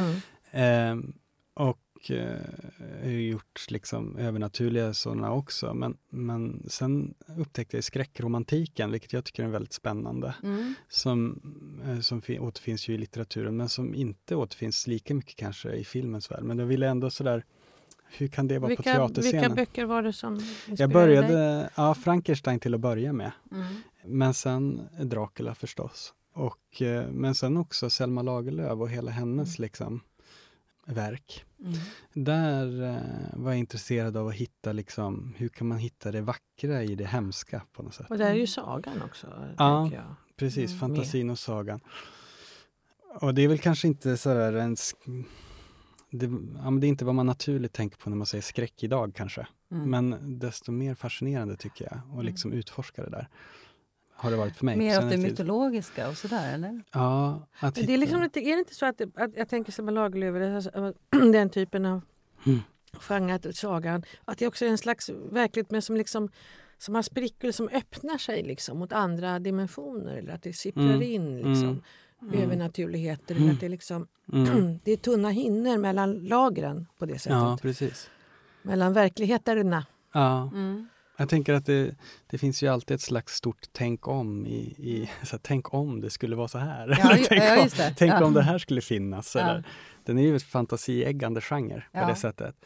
Ehm, och eh, gjort liksom övernaturliga sådana också. Men, men sen upptäckte jag skräckromantiken, vilket jag tycker är väldigt spännande. Mm. Som, eh, som återfinns ju i litteraturen, men som inte återfinns lika mycket kanske i filmens värld. Men jag ville ändå sådär hur kan det vara
vilka,
på teaterscenen?
Vilka böcker var det som
Jag började, dig? ja, Frankenstein till att börja med. Mm. Men sen Dracula förstås. Och, eh, men sen också Selma Lagerlöf och hela hennes mm. liksom, verk. Mm. Där eh, var jag intresserad av att hitta, liksom, hur kan man hitta det vackra i det hemska på något sätt.
Och där är ju sagan också.
Ja, precis. Mm, fantasin och sagan. Och det är väl kanske inte sådär en det, ja, det är inte vad man naturligt tänker på när man säger skräck idag kanske. Mm. Men desto mer fascinerande tycker jag att mm. liksom utforska det där. Har det varit för mig.
Mer åt det mytologiska och sådär eller?
Ja.
Att det är, liksom är det inte så att, att jag tänker som Lagerlöf, alltså, den typen av mm. genre, sagan, att det också är en slags verklighet men som liksom som har sprickor som öppnar sig liksom mot andra dimensioner eller att det sipprar mm. in. Liksom. Mm mm. övernaturligheter. Mm. Att det, är liksom, mm. det är tunna hinnor mellan lagren på det sättet.
Ja, precis.
Mellan verkligheterna.
Ja. Mm. Jag tänker att det, det, finns ju alltid ett slags stort tänk om. I, i så här, tänk om det skulle vara så här.
Ja, tänk
ja,
om,
tänk om det här skulle finnas. Eller, den är ju en fantasieggande genre på det sättet.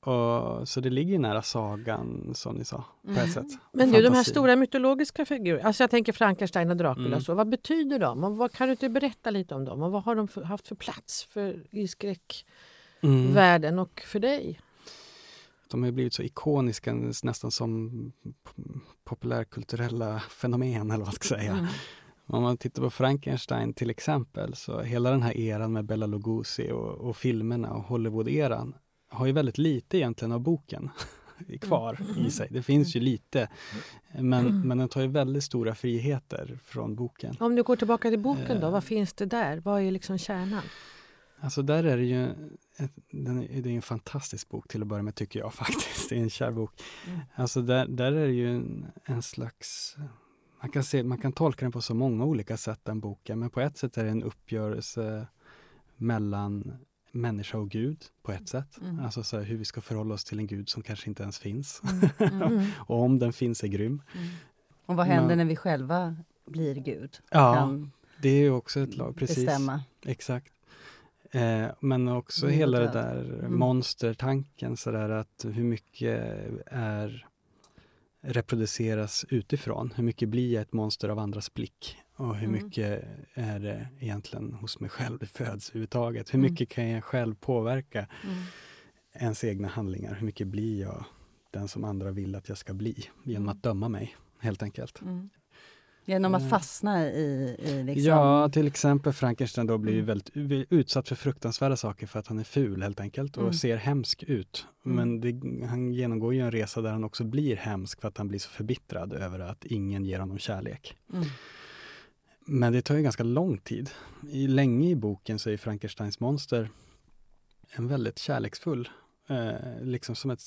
Och, så det ligger nära sagan, som ni sa. På mm. ett sätt.
Men du, de här stora mytologiska figurerna, alltså jag tänker Frankenstein och Dracula, mm. så, vad betyder de? Och vad, kan du inte berätta lite om dem? Och vad har de för, haft för plats för, i skräckvärlden mm. och för dig?
De har blivit så ikoniska, nästan som populärkulturella fenomen, eller vad man ska säga. Mm. Om man tittar på Frankenstein till exempel, så hela den här eran med Bela Lugosi och, och filmerna och Hollywood-eran har ju väldigt lite egentligen av boken kvar mm. i sig. Det finns ju lite, men, mm. men den tar ju väldigt stora friheter från boken.
Om du går tillbaka till boken då, vad eh. finns det där? Vad är liksom kärnan?
Alltså där är det ju ett, den är, det är en fantastisk bok till att börja med tycker jag faktiskt. Det är en kär bok. Mm. Alltså där, där är det ju en, en slags man, kan se, man kan tolka den på så många olika sätt, den boken. Men på ett sätt är det en uppgörelse mellan människa och Gud på ett sätt. Mm. Alltså så här, hur vi ska förhålla oss till en Gud som kanske inte ens finns. Mm. Mm. och om den finns är grym.
Mm. Och vad händer Men, när vi själva blir Gud?
Ja, det är ju också ett lag. Precis. Bestämma. Exakt. Eh, men också hela det där mm. monstertanken, sådär att hur mycket är reproduceras utifrån? Hur mycket blir jag ett monster av andras blick? Och hur mm. mycket är det egentligen hos mig själv det föds överhuvudtaget? Hur mm. mycket kan jag själv påverka mm. ens egna handlingar? Hur mycket blir jag den som andra vill att jag ska bli genom mm. att döma mig, helt enkelt?
Mm. Genom att eh. fastna i... i liksom...
Ja, till exempel Frankenstein då blir mm. väldigt utsatt för fruktansvärda saker för att han är ful helt enkelt och mm. ser hemsk ut. Men det, han genomgår ju en resa där han också blir hemsk för att han blir så förbittrad över att ingen ger honom kärlek. Mm. Men det tar ju ganska lång tid. I, länge i boken så är Frankensteins monster en väldigt kärleksfull Eh, liksom som ett,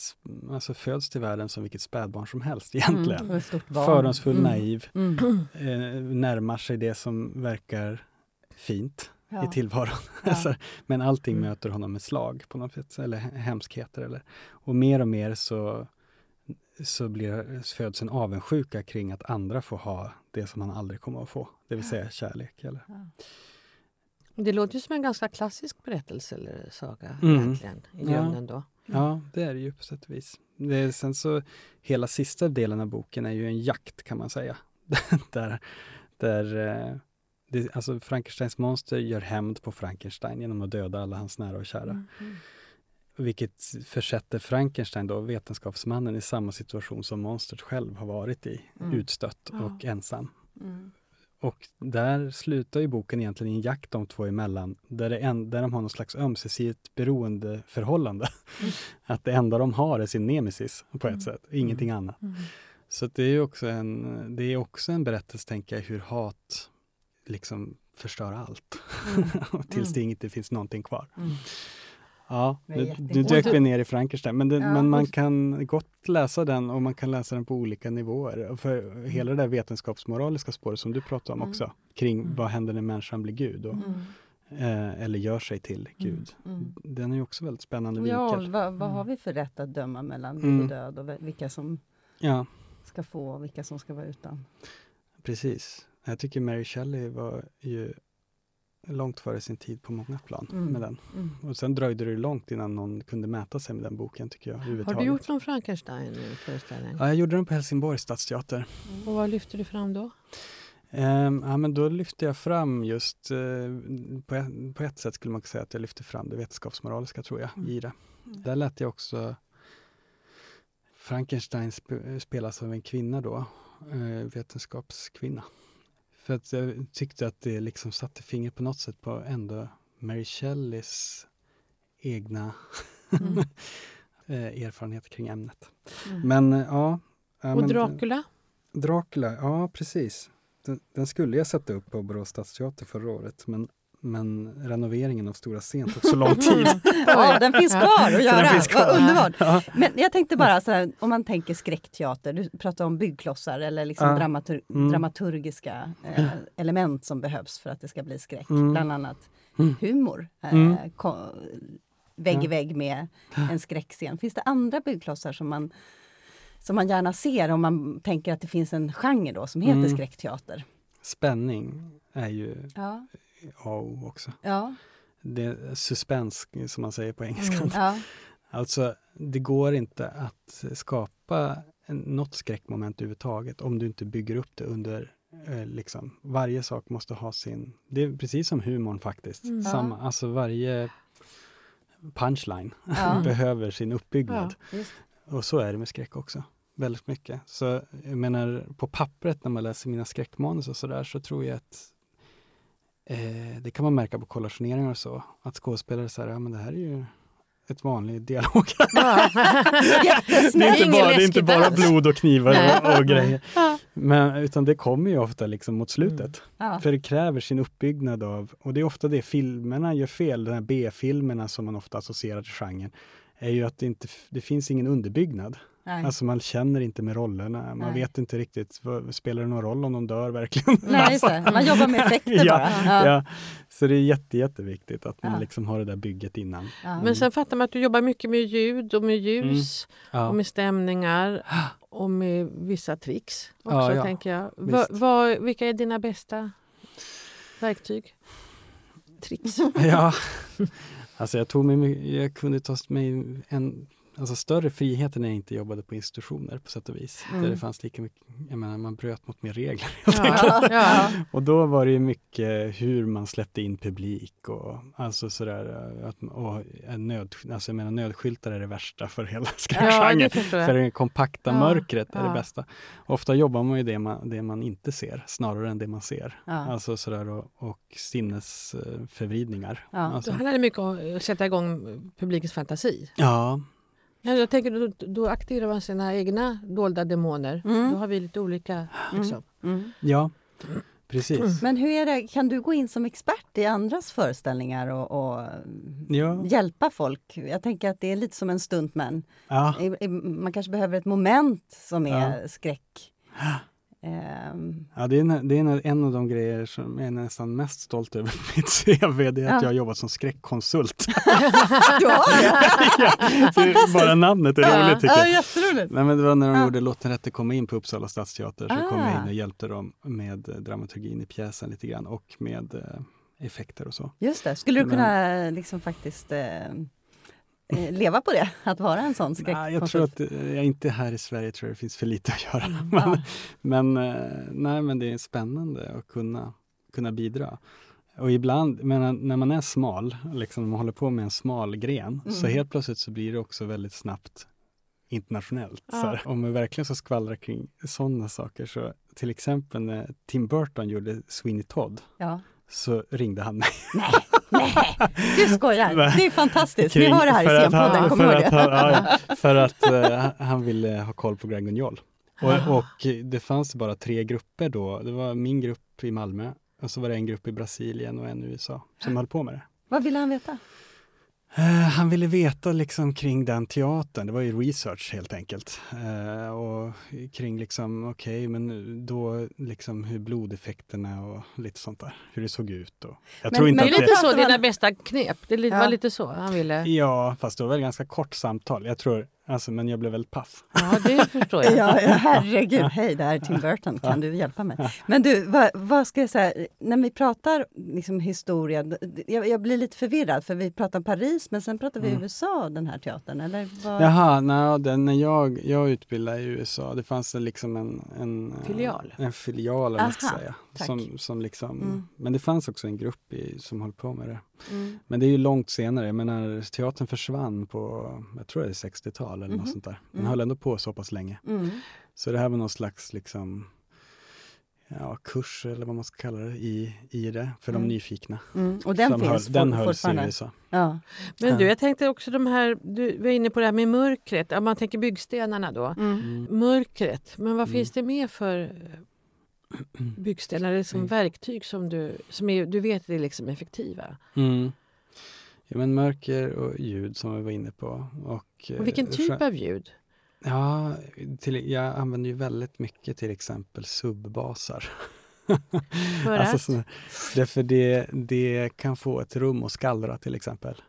alltså föds till världen som vilket spädbarn som helst egentligen. Mm, Fördomsfull, mm. naiv, mm. Eh, närmar sig det som verkar fint ja. i tillvaron. Ja. Men allting mm. möter honom med slag på något sätt, eller hemskheter. Eller, och mer och mer så, så blir, föds en avundsjuka kring att andra får ha det som han aldrig kommer att få, det vill säga kärlek. Eller.
Det låter ju som en ganska klassisk berättelse eller saga mm. egentligen, i grunden då.
Ja, det är det ju på sätt och vis. Det är, sen så, hela sista delen av boken är ju en jakt kan man säga. där, där eh, det, alltså Frankensteins monster gör hämnd på Frankenstein genom att döda alla hans nära och kära. Mm, mm. Vilket försätter Frankenstein, då, vetenskapsmannen, i samma situation som monstret själv har varit i. Mm. Utstött och ensam. Och där slutar ju boken egentligen i en jakt de två emellan, där, det en, där de har någon slags ömsesidigt beroendeförhållande. Mm. att det enda de har är sin nemesis på ett mm. sätt, ingenting mm. annat. Mm. Så det är också en, det är också en berättelse, tänker jag, hur hat liksom förstör allt. Mm. Tills det inte finns någonting kvar. Ja, nu, nu dök vi ner i Frankenstein, men, det, ja, men man kan gott läsa den och man kan läsa den på olika nivåer. För mm. hela det där vetenskapsmoraliska spåret som du pratade om mm. också, kring mm. vad händer när människan blir Gud? Och, mm. eh, eller gör sig till mm. Gud. Mm. Den är ju också väldigt spännande
ja, vinkel. Vad, vad har vi för rätt att döma mellan liv och död och vilka som ja. ska få och vilka som ska vara utan?
Precis. Jag tycker Mary Shelley var ju långt före sin tid på många plan mm. med den. Mm. Och sen dröjde det långt innan någon kunde mäta sig med den boken tycker jag.
Har du gjort någon Frankenstein-föreställning?
Ja, jag gjorde den på Helsingborgs stadsteater.
Mm. Och vad lyfte du fram då?
Um, ja, men då lyfte jag fram just, uh, på, ett, på, ett, sätt skulle man kunna säga att jag lyfte fram det vetenskapsmoraliska tror jag, mm. i det. Mm. Där lät jag också Frankenstein sp spelas av en kvinna då, uh, vetenskapskvinna. För att jag tyckte att det liksom satte fingret på något sätt på ändå Mary Shelleys egna mm. Eh, erfarenheter kring ämnet. Mm. Men ja.
ja och Dracula?
Dracula, ja precis. Den, den, skulle jag sätta upp på Borås stadsteater förra året men men renoveringen av Stora scen tog så lång tid.
ja, den finns kvar att göra. Vad underbart! Ja. Men jag tänkte bara, så här, om man tänker skräckteater, du pratar om byggklossar eller liksom ja. dramatur mm. dramaturgiska eh, element som behövs för att det ska bli skräck. Mm. Bland annat mm. humor. Eh, mm. vägg i vägg med en skräckscen. Finns det andra byggklossar som man, som man gärna ser om man tänker att det finns en genre då som heter mm. skräckteater?
Spänning är ju ja. A och O också. Ja. Det är suspens som man säger på engelska. Mm, ja. Alltså, det går inte att skapa något skräckmoment överhuvudtaget om du inte bygger upp det under eh, liksom, varje sak måste ha sin... Det är precis som humorn faktiskt. Mm. Samma, alltså varje punchline ja. behöver sin uppbyggnad. Ja, och så är det med skräck också. Väldigt mycket. Så jag menar, på pappret när man läser mina skräckmanus och sådär så tror jag att Eh, det kan man märka på kollationeringar och så, att skådespelare säger ja men det här är ju ett vanligt dialog. Ja. det, är inte bara, det är inte bara blod och knivar och, och grejer. Men, utan det kommer ju ofta liksom mot slutet. Mm. Ja. För det kräver sin uppbyggnad av, och det är ofta det filmerna gör fel, de här B-filmerna som man ofta associerar till genren, är ju att det inte det finns ingen underbyggnad. Nej. Alltså man känner inte med rollerna, man Nej. vet inte riktigt, spelar det någon roll om de dör verkligen?
Nej, alltså. man jobbar med effekter
ja,
bara.
Ja. ja. Så det är jätte, jätteviktigt att man liksom har det där bygget innan.
Mm. Men sen fattar man att du jobbar mycket med ljud och med ljus mm. och med stämningar och med vissa tricks också, tänker jag. Va, va, vilka är dina bästa verktyg? Tricks?
ja, alltså jag tog mig, jag kunde ta mig en alltså större frihet när jag inte jobbade på institutioner på sätt och vis. Mm. Där det fanns lika mycket, jag menar, man bröt mot mer regler. Ja, ja. Och då var det ju mycket hur man släppte in publik och alltså sådär, att, och nöd, alltså jag menar nödskyltar är det värsta för hela skräckgenren. Ja, för det kompakta ja, mörkret är det bästa. Ofta jobbar man ju det man, det man inte ser snarare än det man ser. Alltså sådär och, och sinnesförvridningar.
Ja.
Alltså.
Då handlar det mycket om att sätta igång publikens fantasi.
Ja,
jag tänker då, då aktiverar man sina egna dolda demoner. Mm. Då har vi lite olika. Mm. Liksom.
Mm. Ja, precis.
Men hur är det, kan du gå in som expert i andras föreställningar och, och ja. hjälpa folk? Jag tänker att det är lite som en stuntman. Ja. Man kanske behöver ett moment som är ja. skräck.
Um... Ja, det är, det är en av de grejer som jag är nästan mest stolt över mitt CV, det är ja. att jag har jobbat som skräckkonsult.
du har det?
ja, bara namnet är ja. roligt tycker
jag. Ja, jätteroligt.
Nej, men det var när de ja. gjorde Låt den rätte komma in på Uppsala stadsteater, så ah. kom jag in och hjälpte dem med dramaturgin i pjäsen lite grann och med eh, effekter och så.
Just det, skulle du kunna liksom faktiskt Eh, leva på det? Att vara en sån skräckkonsult?
Jag tror att eh, jag inte här i Sverige tror det finns för lite att göra. Mm, men, men, eh, nej, men det är spännande att kunna, kunna bidra. Och ibland, men när man är smal, liksom man håller på med en smal gren, mm. så helt plötsligt så blir det också väldigt snabbt internationellt. Ja. Här, om man verkligen ska skvallra kring sådana saker så till exempel när Tim Burton gjorde Sweeney Todd ja. så ringde han mig.
Nej. Nej, du skojar! Det är fantastiskt. Kring, Vi har det här i Scenpodden, kommer du ihåg
det? Ja, för att uh, han ville ha koll på Grand Guignol. Och, och, det fanns bara tre grupper då. Det var min grupp i Malmö och så var det en grupp i Brasilien och en i USA som höll på med det.
Vad ville han veta?
Uh, han ville veta liksom kring den teatern, det var ju research helt enkelt. Uh, och kring liksom, okej, okay, men då liksom hur blodeffekterna och lite sånt där, hur det såg ut. Och
jag men, tror inte men att det är lite så dina bästa knep, det var ja. lite så han ville?
Ja, fast det var väl ganska kort samtal. Jag tror Alltså, men jag blev väldigt paff.
Ja, det förstår jag.
ja, herregud, hej, det här är Tim Burton, kan du hjälpa mig? Men du, vad, vad ska jag säga, när vi pratar liksom, historia, jag, jag, blir lite förvirrad för vi pratar Paris men sen pratar vi mm. USA, den här teatern, eller? Vad?
Jaha, nej, den, när jag, jag utbildade i USA, det fanns liksom en, en
filial,
en filial Aha, säga. Som, som liksom, mm. Men det fanns också en grupp i, som höll på med det. Mm. Men det är ju långt senare. Jag menar, teatern försvann på, jag tror det är 60-tal eller mm. något sånt där. Den mm. höll ändå på så pass länge. Mm. Så det här var någon slags liksom, ja, kurs eller vad man ska kalla det i, i det för mm. de nyfikna.
Mm. Och den finns
höll, Den hölls i USA.
Ja. Men du, jag tänkte också de här, du var inne på det här med mörkret, om man tänker byggstenarna då. Mm. Mörkret, men vad finns det mer för byggstenar eller som mm. verktyg som du, som är, du vet är liksom effektiva?
Mm. Ja, men mörker och ljud som vi var inne på. Och,
och vilken eh, typ av ljud?
Ja, till, jag använder ju väldigt mycket till exempel subbasar.
För alltså, så,
därför det, det kan få ett rum att skallra till exempel.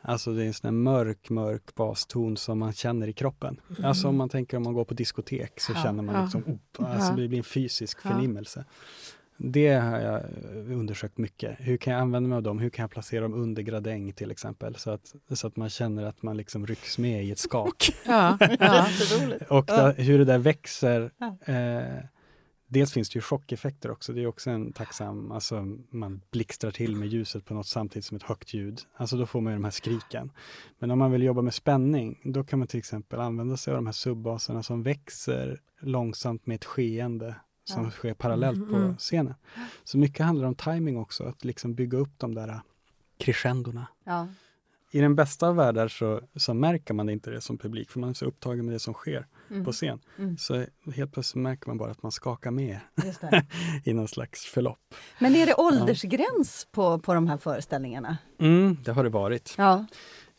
Alltså det är en sån här mörk, mörk baston som man känner i kroppen. Mm. Alltså om man tänker om man går på diskotek så ja, känner man liksom, ja. oh, alltså det blir en fysisk ja. förnimmelse. Det har jag undersökt mycket. Hur kan jag använda mig av dem? Hur kan jag placera dem under gradäng till exempel? Så att, så att man känner att man liksom rycks med i ett skak.
ja, ja.
och där, hur det där växer eh, Dels finns det ju chockeffekter också. Det är också en tacksam, alltså man blixtrar till med ljuset på något samtidigt som ett högt ljud. Alltså då får man ju de här skriken. Men om man vill jobba med spänning, då kan man till exempel använda sig av de här subbaserna som växer långsamt med ett skeende som ja. sker parallellt på mm. scenen. Så mycket handlar om timing också, att liksom bygga upp de där crescendorna. Ja i den bästa av världar så, så märker man inte det som publik, för man är så upptagen med det som sker mm. på scen. Mm. Så helt plötsligt märker man bara att man skakar med i någon slags förlopp.
Men är det åldersgräns ja. på, på de här föreställningarna?
Mm, det har det varit.
Ja.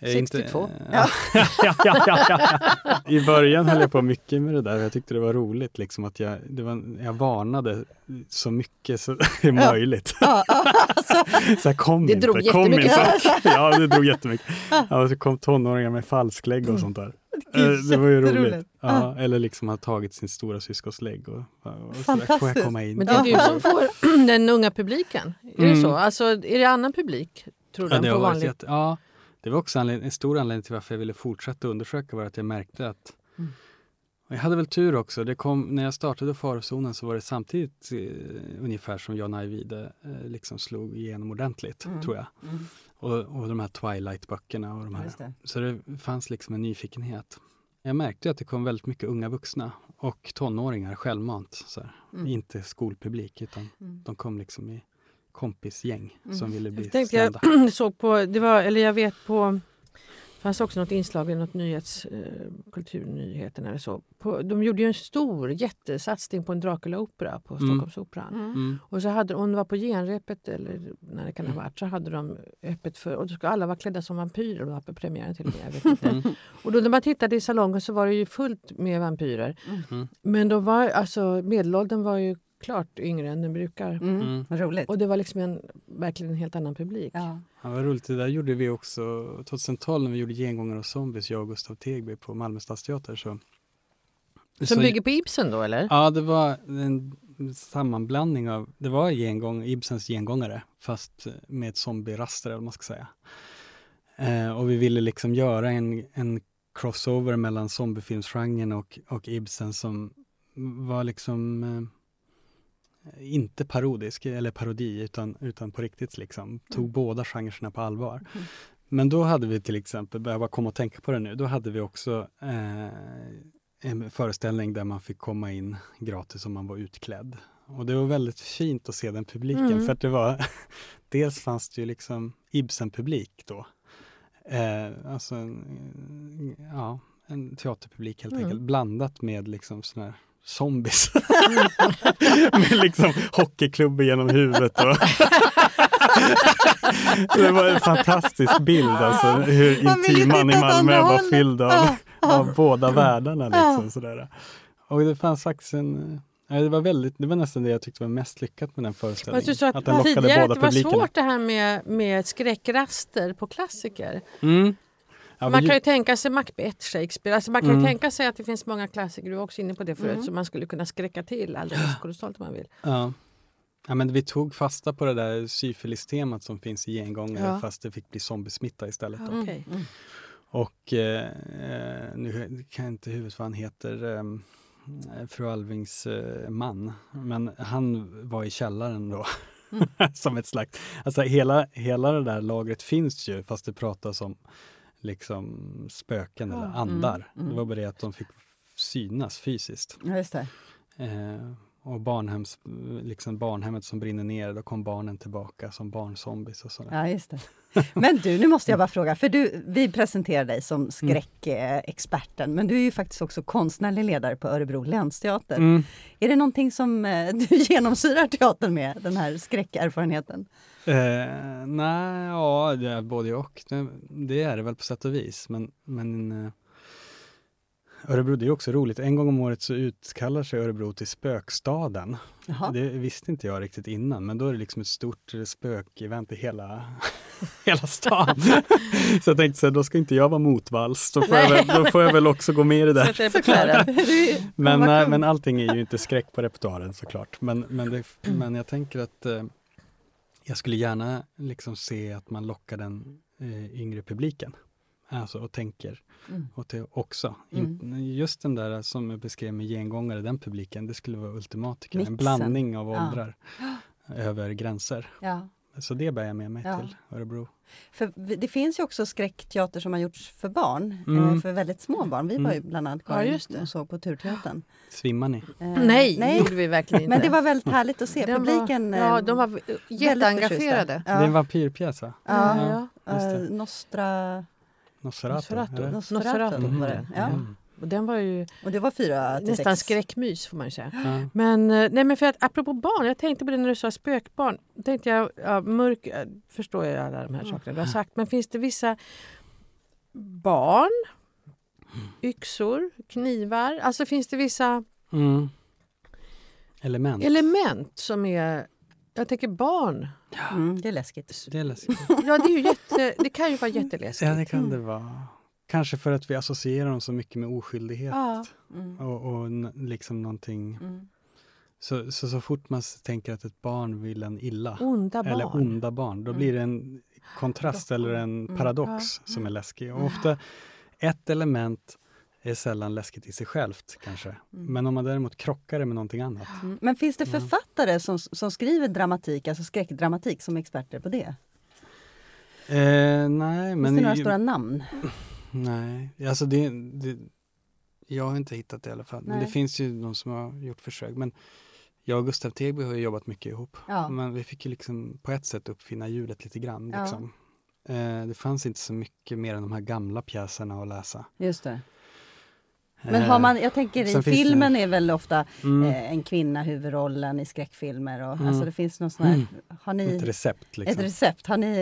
62.
Inte, ja. ja, ja, ja, I början höll jag på mycket med det där. Jag tyckte det var roligt liksom att jag, det var, jag varnade så mycket som är möjligt. Ja, alltså, så här, kom
det
inte,
drog
kom
jättemycket.
Inte. Ja, det drog jättemycket. Ja, och så kom tonåringar med falsklägg och sånt där. Det, eh, det var ju roligt. Ja, eller liksom ha tagit sin stora syskons lägg. Och, och Fantastiskt. Får jag komma in?
Men det är du som får den unga publiken. Är mm. det så? Alltså, är det annan publik? Tror du, ja, det på vanligt? Jätte,
ja, det var också en stor anledning till varför jag ville fortsätta undersöka var att jag märkte att mm. Jag hade väl tur också. Det kom, när jag startade farozonen så var det samtidigt eh, ungefär som Jan Ajvide eh, liksom slog igenom ordentligt, mm. tror jag. Mm. Och, och de här Twilight-böckerna och de här. Det. Så det fanns liksom en nyfikenhet. Jag märkte att det kom väldigt mycket unga vuxna och tonåringar självmant. Så mm. Inte skolpublik utan mm. de kom liksom i kompisgäng mm. som ville bli
jag
tänkte,
Jag såg på, det var, eller jag vet på det fanns också något inslag i något nyhets, eh, kulturnyheterna eller så. På, de gjorde ju en stor jättesatsning på en Dracula-opera på mm. Stockholmsoperan. Mm. Mm. Och så hade, om det var på genrepet eller när det kan ha varit så hade de öppet för, och då skulle alla vara klädda som vampyrer. Var på premiären till och med. Jag vet inte. Mm. Och då när man tittade i salongen så var det ju fullt med vampyrer. Mm. Men då var, alltså, medelåldern var ju klart yngre än den brukar. Mm.
Mm. Roligt.
Och det var liksom en, verkligen en helt annan publik. Ja.
Ja, vad roligt, det där gjorde vi också 2012 när vi gjorde Gengångare och zombies, jag och Gustav Tegby på Malmö stadsteater. Så,
Som så, bygger på Ibsen då eller?
Ja, det var en sammanblandning av, det var gengång, Ibsens gengångare fast med zombieraster eller vad man ska säga. Eh, och vi ville liksom göra en, en crossover mellan zombiefilmsgenren och, och Ibsen som var liksom eh, inte parodisk eller parodi utan, utan på riktigt liksom. Tog mm. båda genrerna på allvar. Mm. Men då hade vi till exempel, jag bara komma och tänka på det nu, då hade vi också eh, en föreställning där man fick komma in gratis om man var utklädd. Och det var väldigt fint att se den publiken mm. för att det var Dels fanns det ju liksom Ibsen-publik då. Eh, alltså en, ja, en teaterpublik helt mm. enkelt blandat med liksom sån här zombies. Med liksom hockeyklubbor genom huvudet. Och det var en fantastisk bild alltså, hur intiman i Malmö var fylld av, av båda världarna. Liksom, sådär. Och det fanns faktiskt en det var, väldigt, det var nästan det jag tyckte var mest lyckat med den föreställningen.
Du sa att, att den lockade tidigare båda att det var svårt det här med, med skräckraster på klassiker. Mm. Ja, man kan ju tänka sig Macbeth, Shakespeare. Alltså man kan mm. tänka sig att det finns många klassiker, du var också inne på det förut, mm. som man skulle kunna skräcka till alldeles kolossalt om man vill.
Ja. Ja, men vi tog fasta på det där syfilis-temat som finns i gengångare ja. fast det fick bli zombiesmitta istället.
Ja, okay. mm.
Och eh, nu kan jag inte huvudet vad han heter, eh, fru Alvings eh, man, men han var i källaren då. Mm. som ett slags, alltså hela, hela det där lagret finns ju fast det pratas om liksom spöken eller andar. Mm, mm. Det var bara det att de fick synas fysiskt.
Ja, just det.
Eh, och barnhems, liksom barnhemmet som brinner ner, då kom barnen tillbaka som barnzombies och sådär.
Ja, just det. Men du, nu måste jag bara fråga, för du, vi presenterar dig som mm. skräckexperten, men du är ju faktiskt också konstnärlig ledare på Örebro länsteater. Mm. Är det någonting som eh, du genomsyrar teatern med, den här skräckerfarenheten?
Eh, nej, ja, både och. Det, det, är det väl på sätt och vis, men, men eh, Örebro, det är också roligt. En gång om året så utkallar sig Örebro till spökstaden. Jaha. Det visste inte jag riktigt innan, men då är det liksom ett stort spökevent i hela, hela stan. så jag tänkte så här, då ska inte jag vara motvalls, då får, jag väl, då får jag väl också gå med i det där. men, eh, men allting är ju inte skräck på repertoaren såklart. Men, men, det, men jag tänker att eh, jag skulle gärna liksom se att man lockar den eh, yngre publiken. Alltså och tänker mm. åt det också. Mm. Just den där som jag beskrev med gengångare, den publiken, det skulle vara ultimat. En blandning av åldrar ja. över gränser. Ja. Så det bär jag med mig ja. till Örebro.
För det finns ju också skräckteater som har gjorts för barn, eh, mm. för väldigt små barn. Vi var ju mm. bland annat Karin ja, och såg på Turteatern.
Svimmar ni?
Eh, nej, nej, gjorde vi verkligen inte.
Men det var väldigt härligt att se. Den Publiken
var, Ja, de var jätteengagerade.
Ja. Det är en vampyrpjäs va?
Ja, ja. Uh, Nostra...
Nosferatu.
Nosferatu, Nosferatu mm. var det. Ja. Mm. Och den var ju
och det var fyra
nästan sex. skräckmys får man ju säga. Mm. Men, eh, nej, men för att, apropå barn, jag tänkte på det när du sa spökbarn. tänkte jag, ja, mörk, förstår jag alla de här sakerna du har sagt, men finns det vissa barn, yxor, knivar. Alltså finns det vissa
mm. element.
element som är... Jag tänker barn.
Mm, det är läskigt.
Det, är läskigt.
ja, det, är ju jätte, det kan ju vara jätteläskigt.
Ja, det kan det vara. Kanske för att vi associerar dem så mycket med oskyldighet.
Ja.
Mm. Och, och liksom någonting... Mm. Så, så, så fort man tänker att ett barn vill en illa,
onda
eller barn. onda barn, då mm. blir det en kontrast eller en mm. paradox ja. som är läskig. Och ofta, ett element är sällan läskigt i sig självt kanske. Mm. Men om man däremot krockar det med någonting annat.
Mm. Men finns det författare som, som skriver dramatik, alltså skräckdramatik, som är experter på det?
Eh, nej,
finns det några stora namn?
Nej, alltså det, det, jag har inte hittat det i alla fall. Nej. Men det finns ju de som har gjort försök. Men jag och Gustav Tegby har jobbat mycket ihop. Ja. Men vi fick ju liksom på ett sätt uppfinna hjulet lite grann. Liksom. Ja. Eh, det fanns inte så mycket mer än de här gamla pjäserna att läsa.
Just det. Men har man, jag tänker i filmen det... är väl ofta mm. eh, en kvinna huvudrollen i skräckfilmer. Och, mm. alltså det finns någon sån här, mm. har ni,
ett recept. Liksom.
Ett recept. Har ni,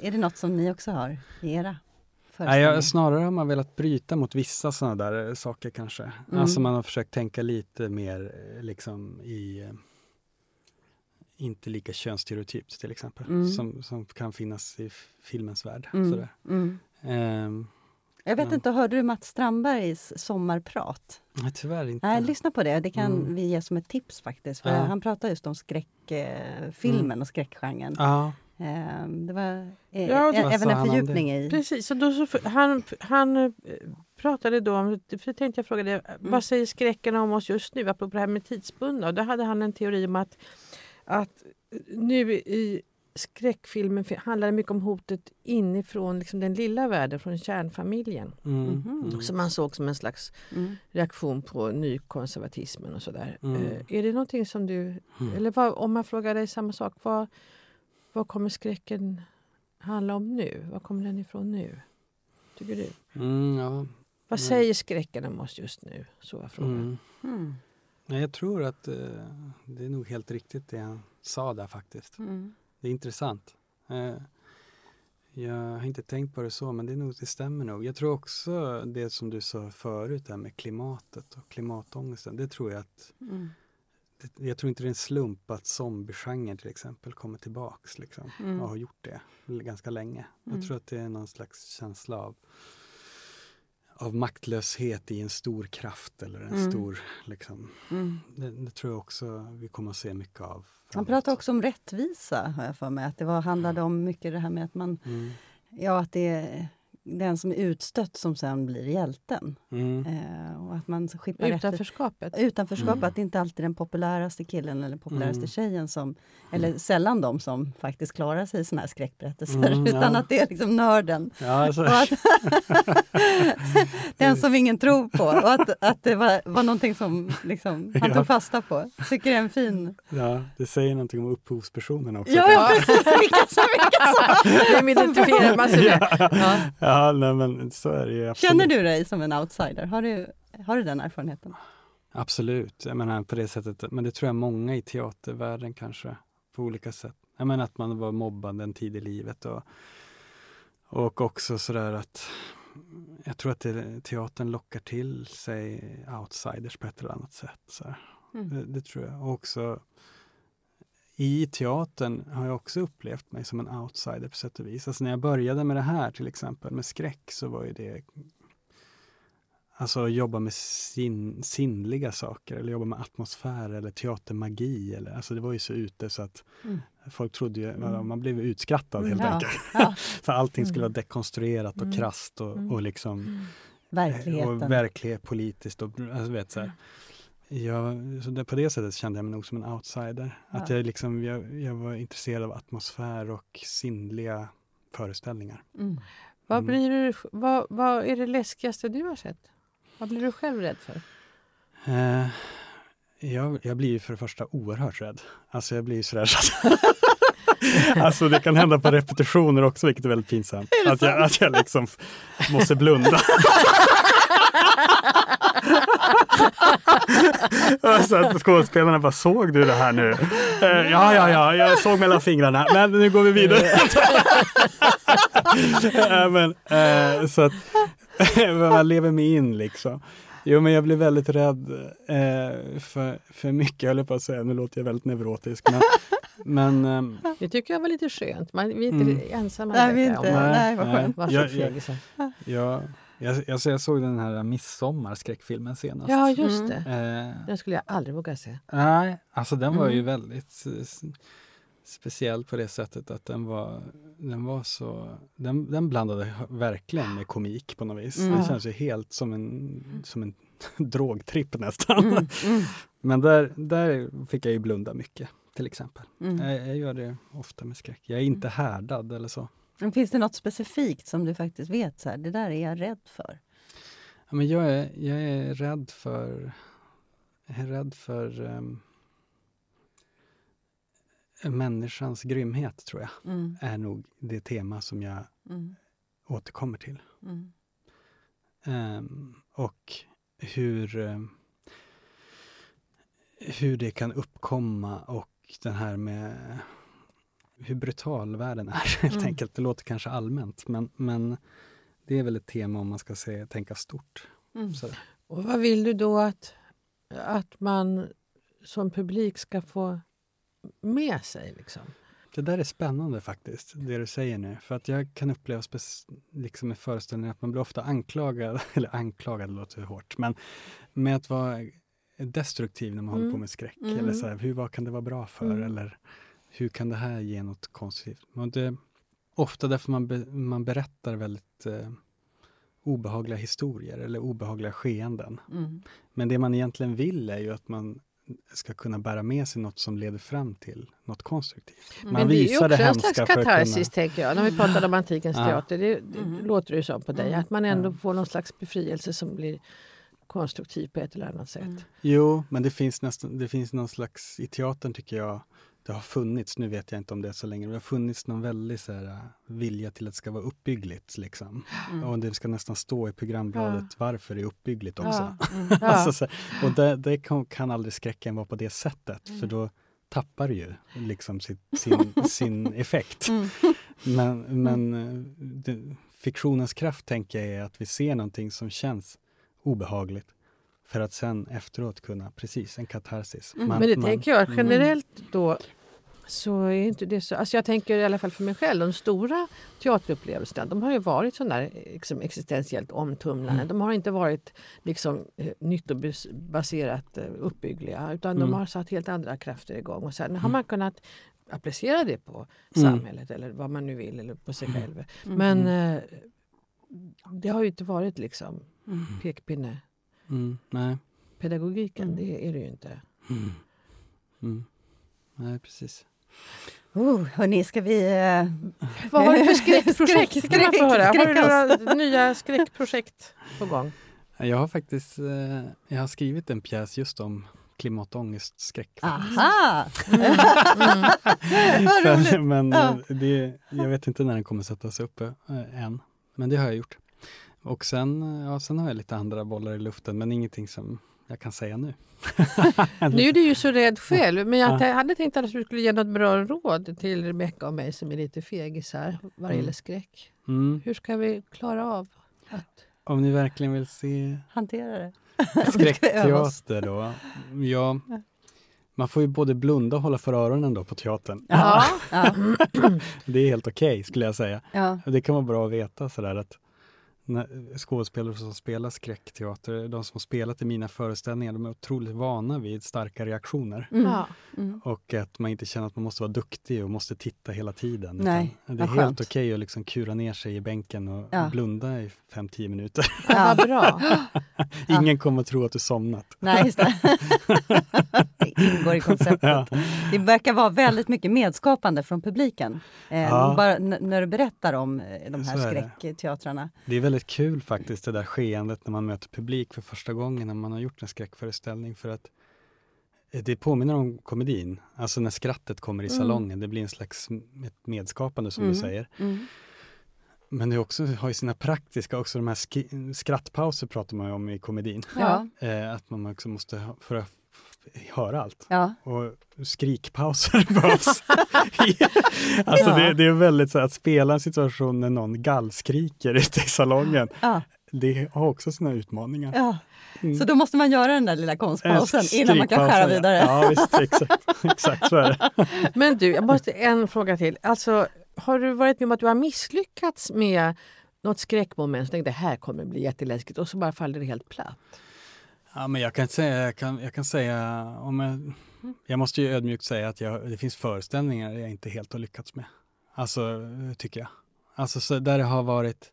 är det något som ni också har i era?
Nej, jag, snarare har man velat bryta mot vissa sådana där saker kanske. Mm. Alltså man har försökt tänka lite mer eh, liksom i eh, inte lika könsstereotypt till exempel, mm. som, som kan finnas i filmens värld. Mm. Sådär. Um,
jag vet men. inte, hörde du Mats Strandbergs sommarprat?
Nej, tyvärr inte.
Nej, lyssna på det. Det kan mm. vi ge som ett tips faktiskt. För ja. Han pratar just om skräckfilmen mm. och skräckgenren. Ja. Ehm, det var, eh, ja, även en fördjupning i...
Precis, så då, så, han, han eh, pratade då om, för tänkte jag fråga dig, mm. vad säger skräcken om oss just nu, apropå det här med tidsbundna? då hade han en teori om att, att nu i skräckfilmen handlar mycket om hotet inifrån liksom den lilla världen, från kärnfamiljen. Mm. Mm. Som man såg som en slags mm. reaktion på nykonservatismen och sådär. Mm. Uh, är det någonting som du, mm. eller vad, om man frågar dig samma sak, vad, vad kommer skräcken handla om nu? Var kommer den ifrån nu? Tycker du?
Mm, ja.
Vad säger skräcken om oss just nu? Så var frågan. Mm.
Mm. Nej, jag tror att uh, det är nog helt riktigt det han sa där faktiskt. Mm. Det är intressant. Uh, jag har inte tänkt på det så, men det, är nog, det stämmer nog. Jag tror också det som du sa förut, det här med klimatet och klimatångesten. Det tror jag att mm jag tror inte det är en slump att zombiegenren till exempel kommer tillbaks liksom, mm. och har gjort det ganska länge. Mm. Jag tror att det är någon slags känsla av, av maktlöshet i en stor kraft eller en mm. stor... Liksom, mm. det, det, tror jag också vi kommer att se mycket av.
Han pratar också om rättvisa, har jag för mig. Att det var, handlade om mycket det här med att man... Mm. Ja, att det den som är utstött som sen blir hjälten. Mm. Eh, och att man
Utanförskapet?
Efter, utanförskapet, mm. att inte alltid den populäraste killen eller populäraste mm. tjejen som, eller sällan de som faktiskt klarar sig i såna här skräckberättelser, mm, utan ja. att det är liksom nörden.
Ja, alltså.
att, den som ingen tror på, och att, att det var, var någonting som liksom, han tog fasta på. Tycker det är en fin...
Ja, det säger någonting om upphovspersonerna också.
Ja, ja precis! Vilka som, vilka
som. Vem identifierar man sig med?
Ja. Ja, nej, men så är det ju.
Absolut. Känner du dig som en outsider? Har du, har du den erfarenheten?
Absolut, jag menar på det sättet. Men det tror jag många i teatervärlden kanske, på olika sätt. Jag menar att man var mobbad en tid i livet och, och också sådär att jag tror att det, teatern lockar till sig outsiders på ett eller annat sätt. Så mm. det, det, tror jag. Och också i teatern har jag också upplevt mig som en outsider på sätt och vis. Alltså när jag började med det här till exempel, med skräck, så var ju det Alltså jobba med sin, sinnliga saker eller jobba med atmosfär eller teatermagi. Eller, alltså det var ju så ute så att mm. folk trodde ju, mm. man blev utskrattad helt ja. enkelt. Ja. För allting skulle vara mm. dekonstruerat och mm. krasst och, och liksom
mm. Verkligheten.
Och verklighet politiskt och alltså, vet, så här. Ja, så det, på det sättet kände jag mig nog som en outsider. Ja. Att jag, liksom, jag, jag, var intresserad av atmosfär och sinnliga föreställningar. Mm.
Vad, blir du, vad, vad är det läskigaste du har sett? Vad blir du själv rädd för?
Eh, jag, jag blir för det första oerhört rädd. Alltså jag blir sådär Alltså det kan hända på repetitioner också, vilket är väldigt pinsamt. Är att, jag, att jag liksom måste blunda. så att skådespelarna bara, såg du det här nu? Uh, ja, ja, ja, jag såg mellan fingrarna, men nu går vi vidare. uh, men, uh, så att man lever mig in liksom. Jo, men jag blir väldigt rädd eh, för, för mycket, jag höll på att säga. Nu låter jag väldigt neurotisk. Men, men,
um, det tycker jag var lite skönt. Man, vi är inte mm. ensamma.
Nej, vi inte. Nej, nej, vad skönt.
Jag, jag, jag, jag, jag, jag såg den här Midsommar-skräckfilmen senast.
Ja, just det. Eh, den skulle jag aldrig våga se.
Nej, alltså den var mm. ju väldigt speciell på det sättet att den var, den var så... Den, den blandade verkligen med komik på något vis. Mm. Det känns ju helt som en, som en drogtripp nästan. Mm. Mm. Men där, där fick jag ju blunda mycket till exempel. Mm. Jag, jag, gör det ofta med skräck. Jag är inte härdad eller så.
Men finns det något specifikt som du faktiskt vet, så här, det där är jag rädd för?
Ja, men jag, är, jag är rädd för... Jag är rädd för um, människans grymhet, tror jag. Mm. är nog det tema som jag mm. återkommer till. Um, och hur, um, hur det kan uppkomma och den här med hur brutal världen är helt mm. enkelt. Det låter kanske allmänt men, men det är väl ett tema om man ska se, tänka stort. Mm.
Och vad vill du då att, att man som publik ska få med sig? Liksom?
Det där är spännande faktiskt, det du säger nu. För att jag kan uppleva liksom med föreställningar att man blir ofta anklagad, eller anklagad låter hårt, men med att vara destruktiv när man mm. håller på mm. med skräck. Mm. Eller så här, hur, vad kan det vara bra för? Mm. Eller hur kan det här ge något konstruktivt? Det, ofta därför man, be, man berättar väldigt eh, obehagliga historier eller obehagliga skeenden. Mm. Men det man egentligen vill är ju att man ska kunna bära med sig något som leder fram till något konstruktivt.
Man Men det är ju också en slags katarsis, kunna... tänker jag. När vi pratade om antikens ja. teater, det, det mm. låter det som på dig. Att man ändå får någon slags befrielse som blir konstruktiv på ett eller annat sätt. Mm.
Jo, men det finns, nästan, det finns någon slags, i teatern tycker jag, det har funnits, nu vet jag inte om det är så länge, men det har funnits någon väldig så här, äh, vilja till att det ska vara uppbyggligt. Liksom. Mm. Och det ska nästan stå i programbladet ja. varför det är uppbyggligt också. Ja. Mm. Alltså, och det, det kan, kan aldrig skräcken vara på det sättet, mm. för då tappar det ju liksom sitt, sin, sin effekt. Mm. Men, men äh, det, fiktionens kraft tänker jag är att vi ser någonting som känns obehagligt för att sen efteråt kunna, precis, en katarsis.
Man, men det man, tänker jag generellt då så är inte det så... Alltså jag tänker i alla fall för mig själv, de stora teaterupplevelserna de har ju varit sådana där liksom, existentiellt omtumlande. Mm. De har inte varit liksom, eh, nyttobaserat eh, uppbyggliga utan mm. de har satt helt andra krafter igång. Och sen mm. har man kunnat applicera det på mm. samhället eller vad man nu vill, eller på sig mm. själv. Mm. Men eh, det har ju inte varit liksom pekpinne.
nej.
Pedagogiken, det är det ju inte.
Nej, precis.
Oh, hörni, ska vi... Uh...
Vad har du för skräckprojekt? Skräck, skräck, skräck, har du några nya skräckprojekt på gång?
Jag har faktiskt eh, jag har skrivit en pjäs just om klimatångestskräck.
Aha!
Mm. men ja. det, jag vet inte när den kommer sättas upp äh, än. Men det har jag gjort. Och sen, ja, sen har jag lite andra bollar i luften, men ingenting som jag kan säga nu.
nu är du ju så rädd själv, men jag hade tänkt att du skulle ge något bra råd till Rebecka och mig som är lite fegisar vad det mm. gäller skräck. Mm. Hur ska vi klara av att...
Om ni verkligen vill se
Hantera det.
skräckteater då? Ja, man får ju både blunda och hålla för öronen då på teatern.
Ja. ja.
det är helt okej okay, skulle jag säga. Ja. Det kan vara bra att veta sådär att skådespelare som spelar skräckteater, de som har spelat i mina föreställningar, de är otroligt vana vid starka reaktioner. Mm. Mm. Och att man inte känner att man måste vara duktig och måste titta hela tiden. Nej, det är helt okej okay att liksom kura ner sig i bänken och ja. blunda i 5-10 minuter.
Ja, bra.
Ingen ja. kommer att tro att du somnat.
Nej, just det. det ingår i konceptet. Ja. Det verkar vara väldigt mycket medskapande från publiken. Eh, bara när du berättar om eh, de här skräckteatrarna.
Det är väldigt väldigt kul faktiskt det där skeendet när man möter publik för första gången när man har gjort en skräckföreställning för att eh, det påminner om komedin, alltså när skrattet kommer i mm. salongen. Det blir en slags medskapande som mm. du säger. Mm. men det också, har ju sina praktiska också, de här skrattpauser pratar man ju om i komedin.
Ja.
Eh, att man också måste, för att höra allt.
Ja.
Och skrikpauser behövs. alltså ja. det, det, är väldigt så att spela en situation när någon gallskriker ute i salongen.
Ja.
Det har också sina utmaningar.
Ja. Mm. Så då måste man göra den där lilla konstpausen innan man kan skära vidare.
Ja, visst, exakt, exakt så är det.
Men du, jag måste en fråga till. Alltså, har du varit med om att du har misslyckats med något skräckmoment och tänkte det här kommer bli jätteläskigt och så bara faller det helt platt?
Ja, men jag kan säga, jag kan, jag kan säga om jag, jag måste ju ödmjukt säga att jag, det finns föreställningar jag inte helt har lyckats med. Alltså, tycker jag. Alltså så där det har varit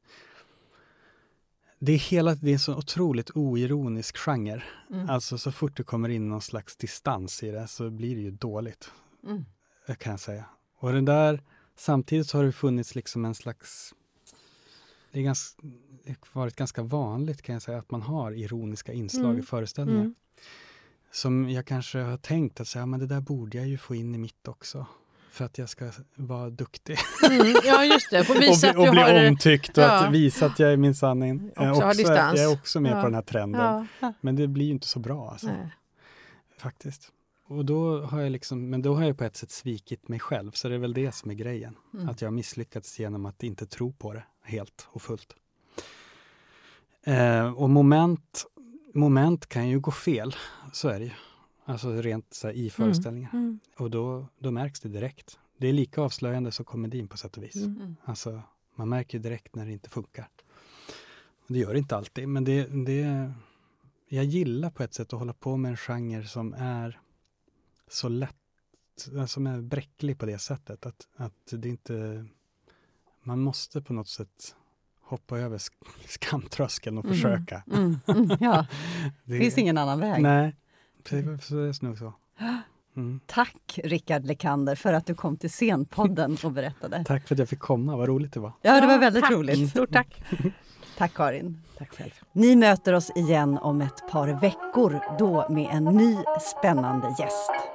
det är, hela, det är en så otroligt oironisk genre. Mm. Alltså så fort det kommer in någon slags distans i det så blir det ju dåligt. Mm. Kan jag säga. Och det där, samtidigt har det funnits liksom en slags... Det, är ganska, har varit ganska vanligt kan jag säga att man har ironiska inslag mm. i föreställningar. Mm. Som jag kanske har tänkt att säga, men det där borde jag ju få in i mitt också för att jag ska vara duktig.
Mm, ja, just det. Får visa
och, och bli
har...
omtyckt och ja. att visa att jag är min sanning.
Också, också också, jag
är också med ja. på den här trenden. Ja. Men det blir ju inte så bra. Alltså. Faktiskt. Och då har jag liksom, men då har jag på ett sätt svikit mig själv, så det är väl det som är grejen. Mm. Att jag har misslyckats genom att inte tro på det helt och fullt. Eh, och moment, moment kan ju gå fel, så är det ju. Alltså rent så i mm. föreställningar. Mm. Mm. Och då, då märks det direkt. Det är lika avslöjande som komedin på sätt och vis. Mm. Alltså, man märker direkt när det inte funkar. Det gör det inte alltid, men det, det, jag gillar på ett sätt att hålla på med en genre som är så lätt, som är bräcklig på det sättet. Att, att det inte... Man måste på något sätt hoppa över skamtröskeln och mm. försöka.
Mm. Mm. Ja. det finns ingen annan väg.
Nej, det är nog så.
Mm. Tack Rickard Lekander för att du kom till Scenpodden och berättade.
tack för att jag fick komma, vad roligt det var.
Ja, det var väldigt
tack.
roligt.
Stort tack.
tack Karin.
Tack själv.
Ni möter oss igen om ett par veckor, då med en ny spännande gäst.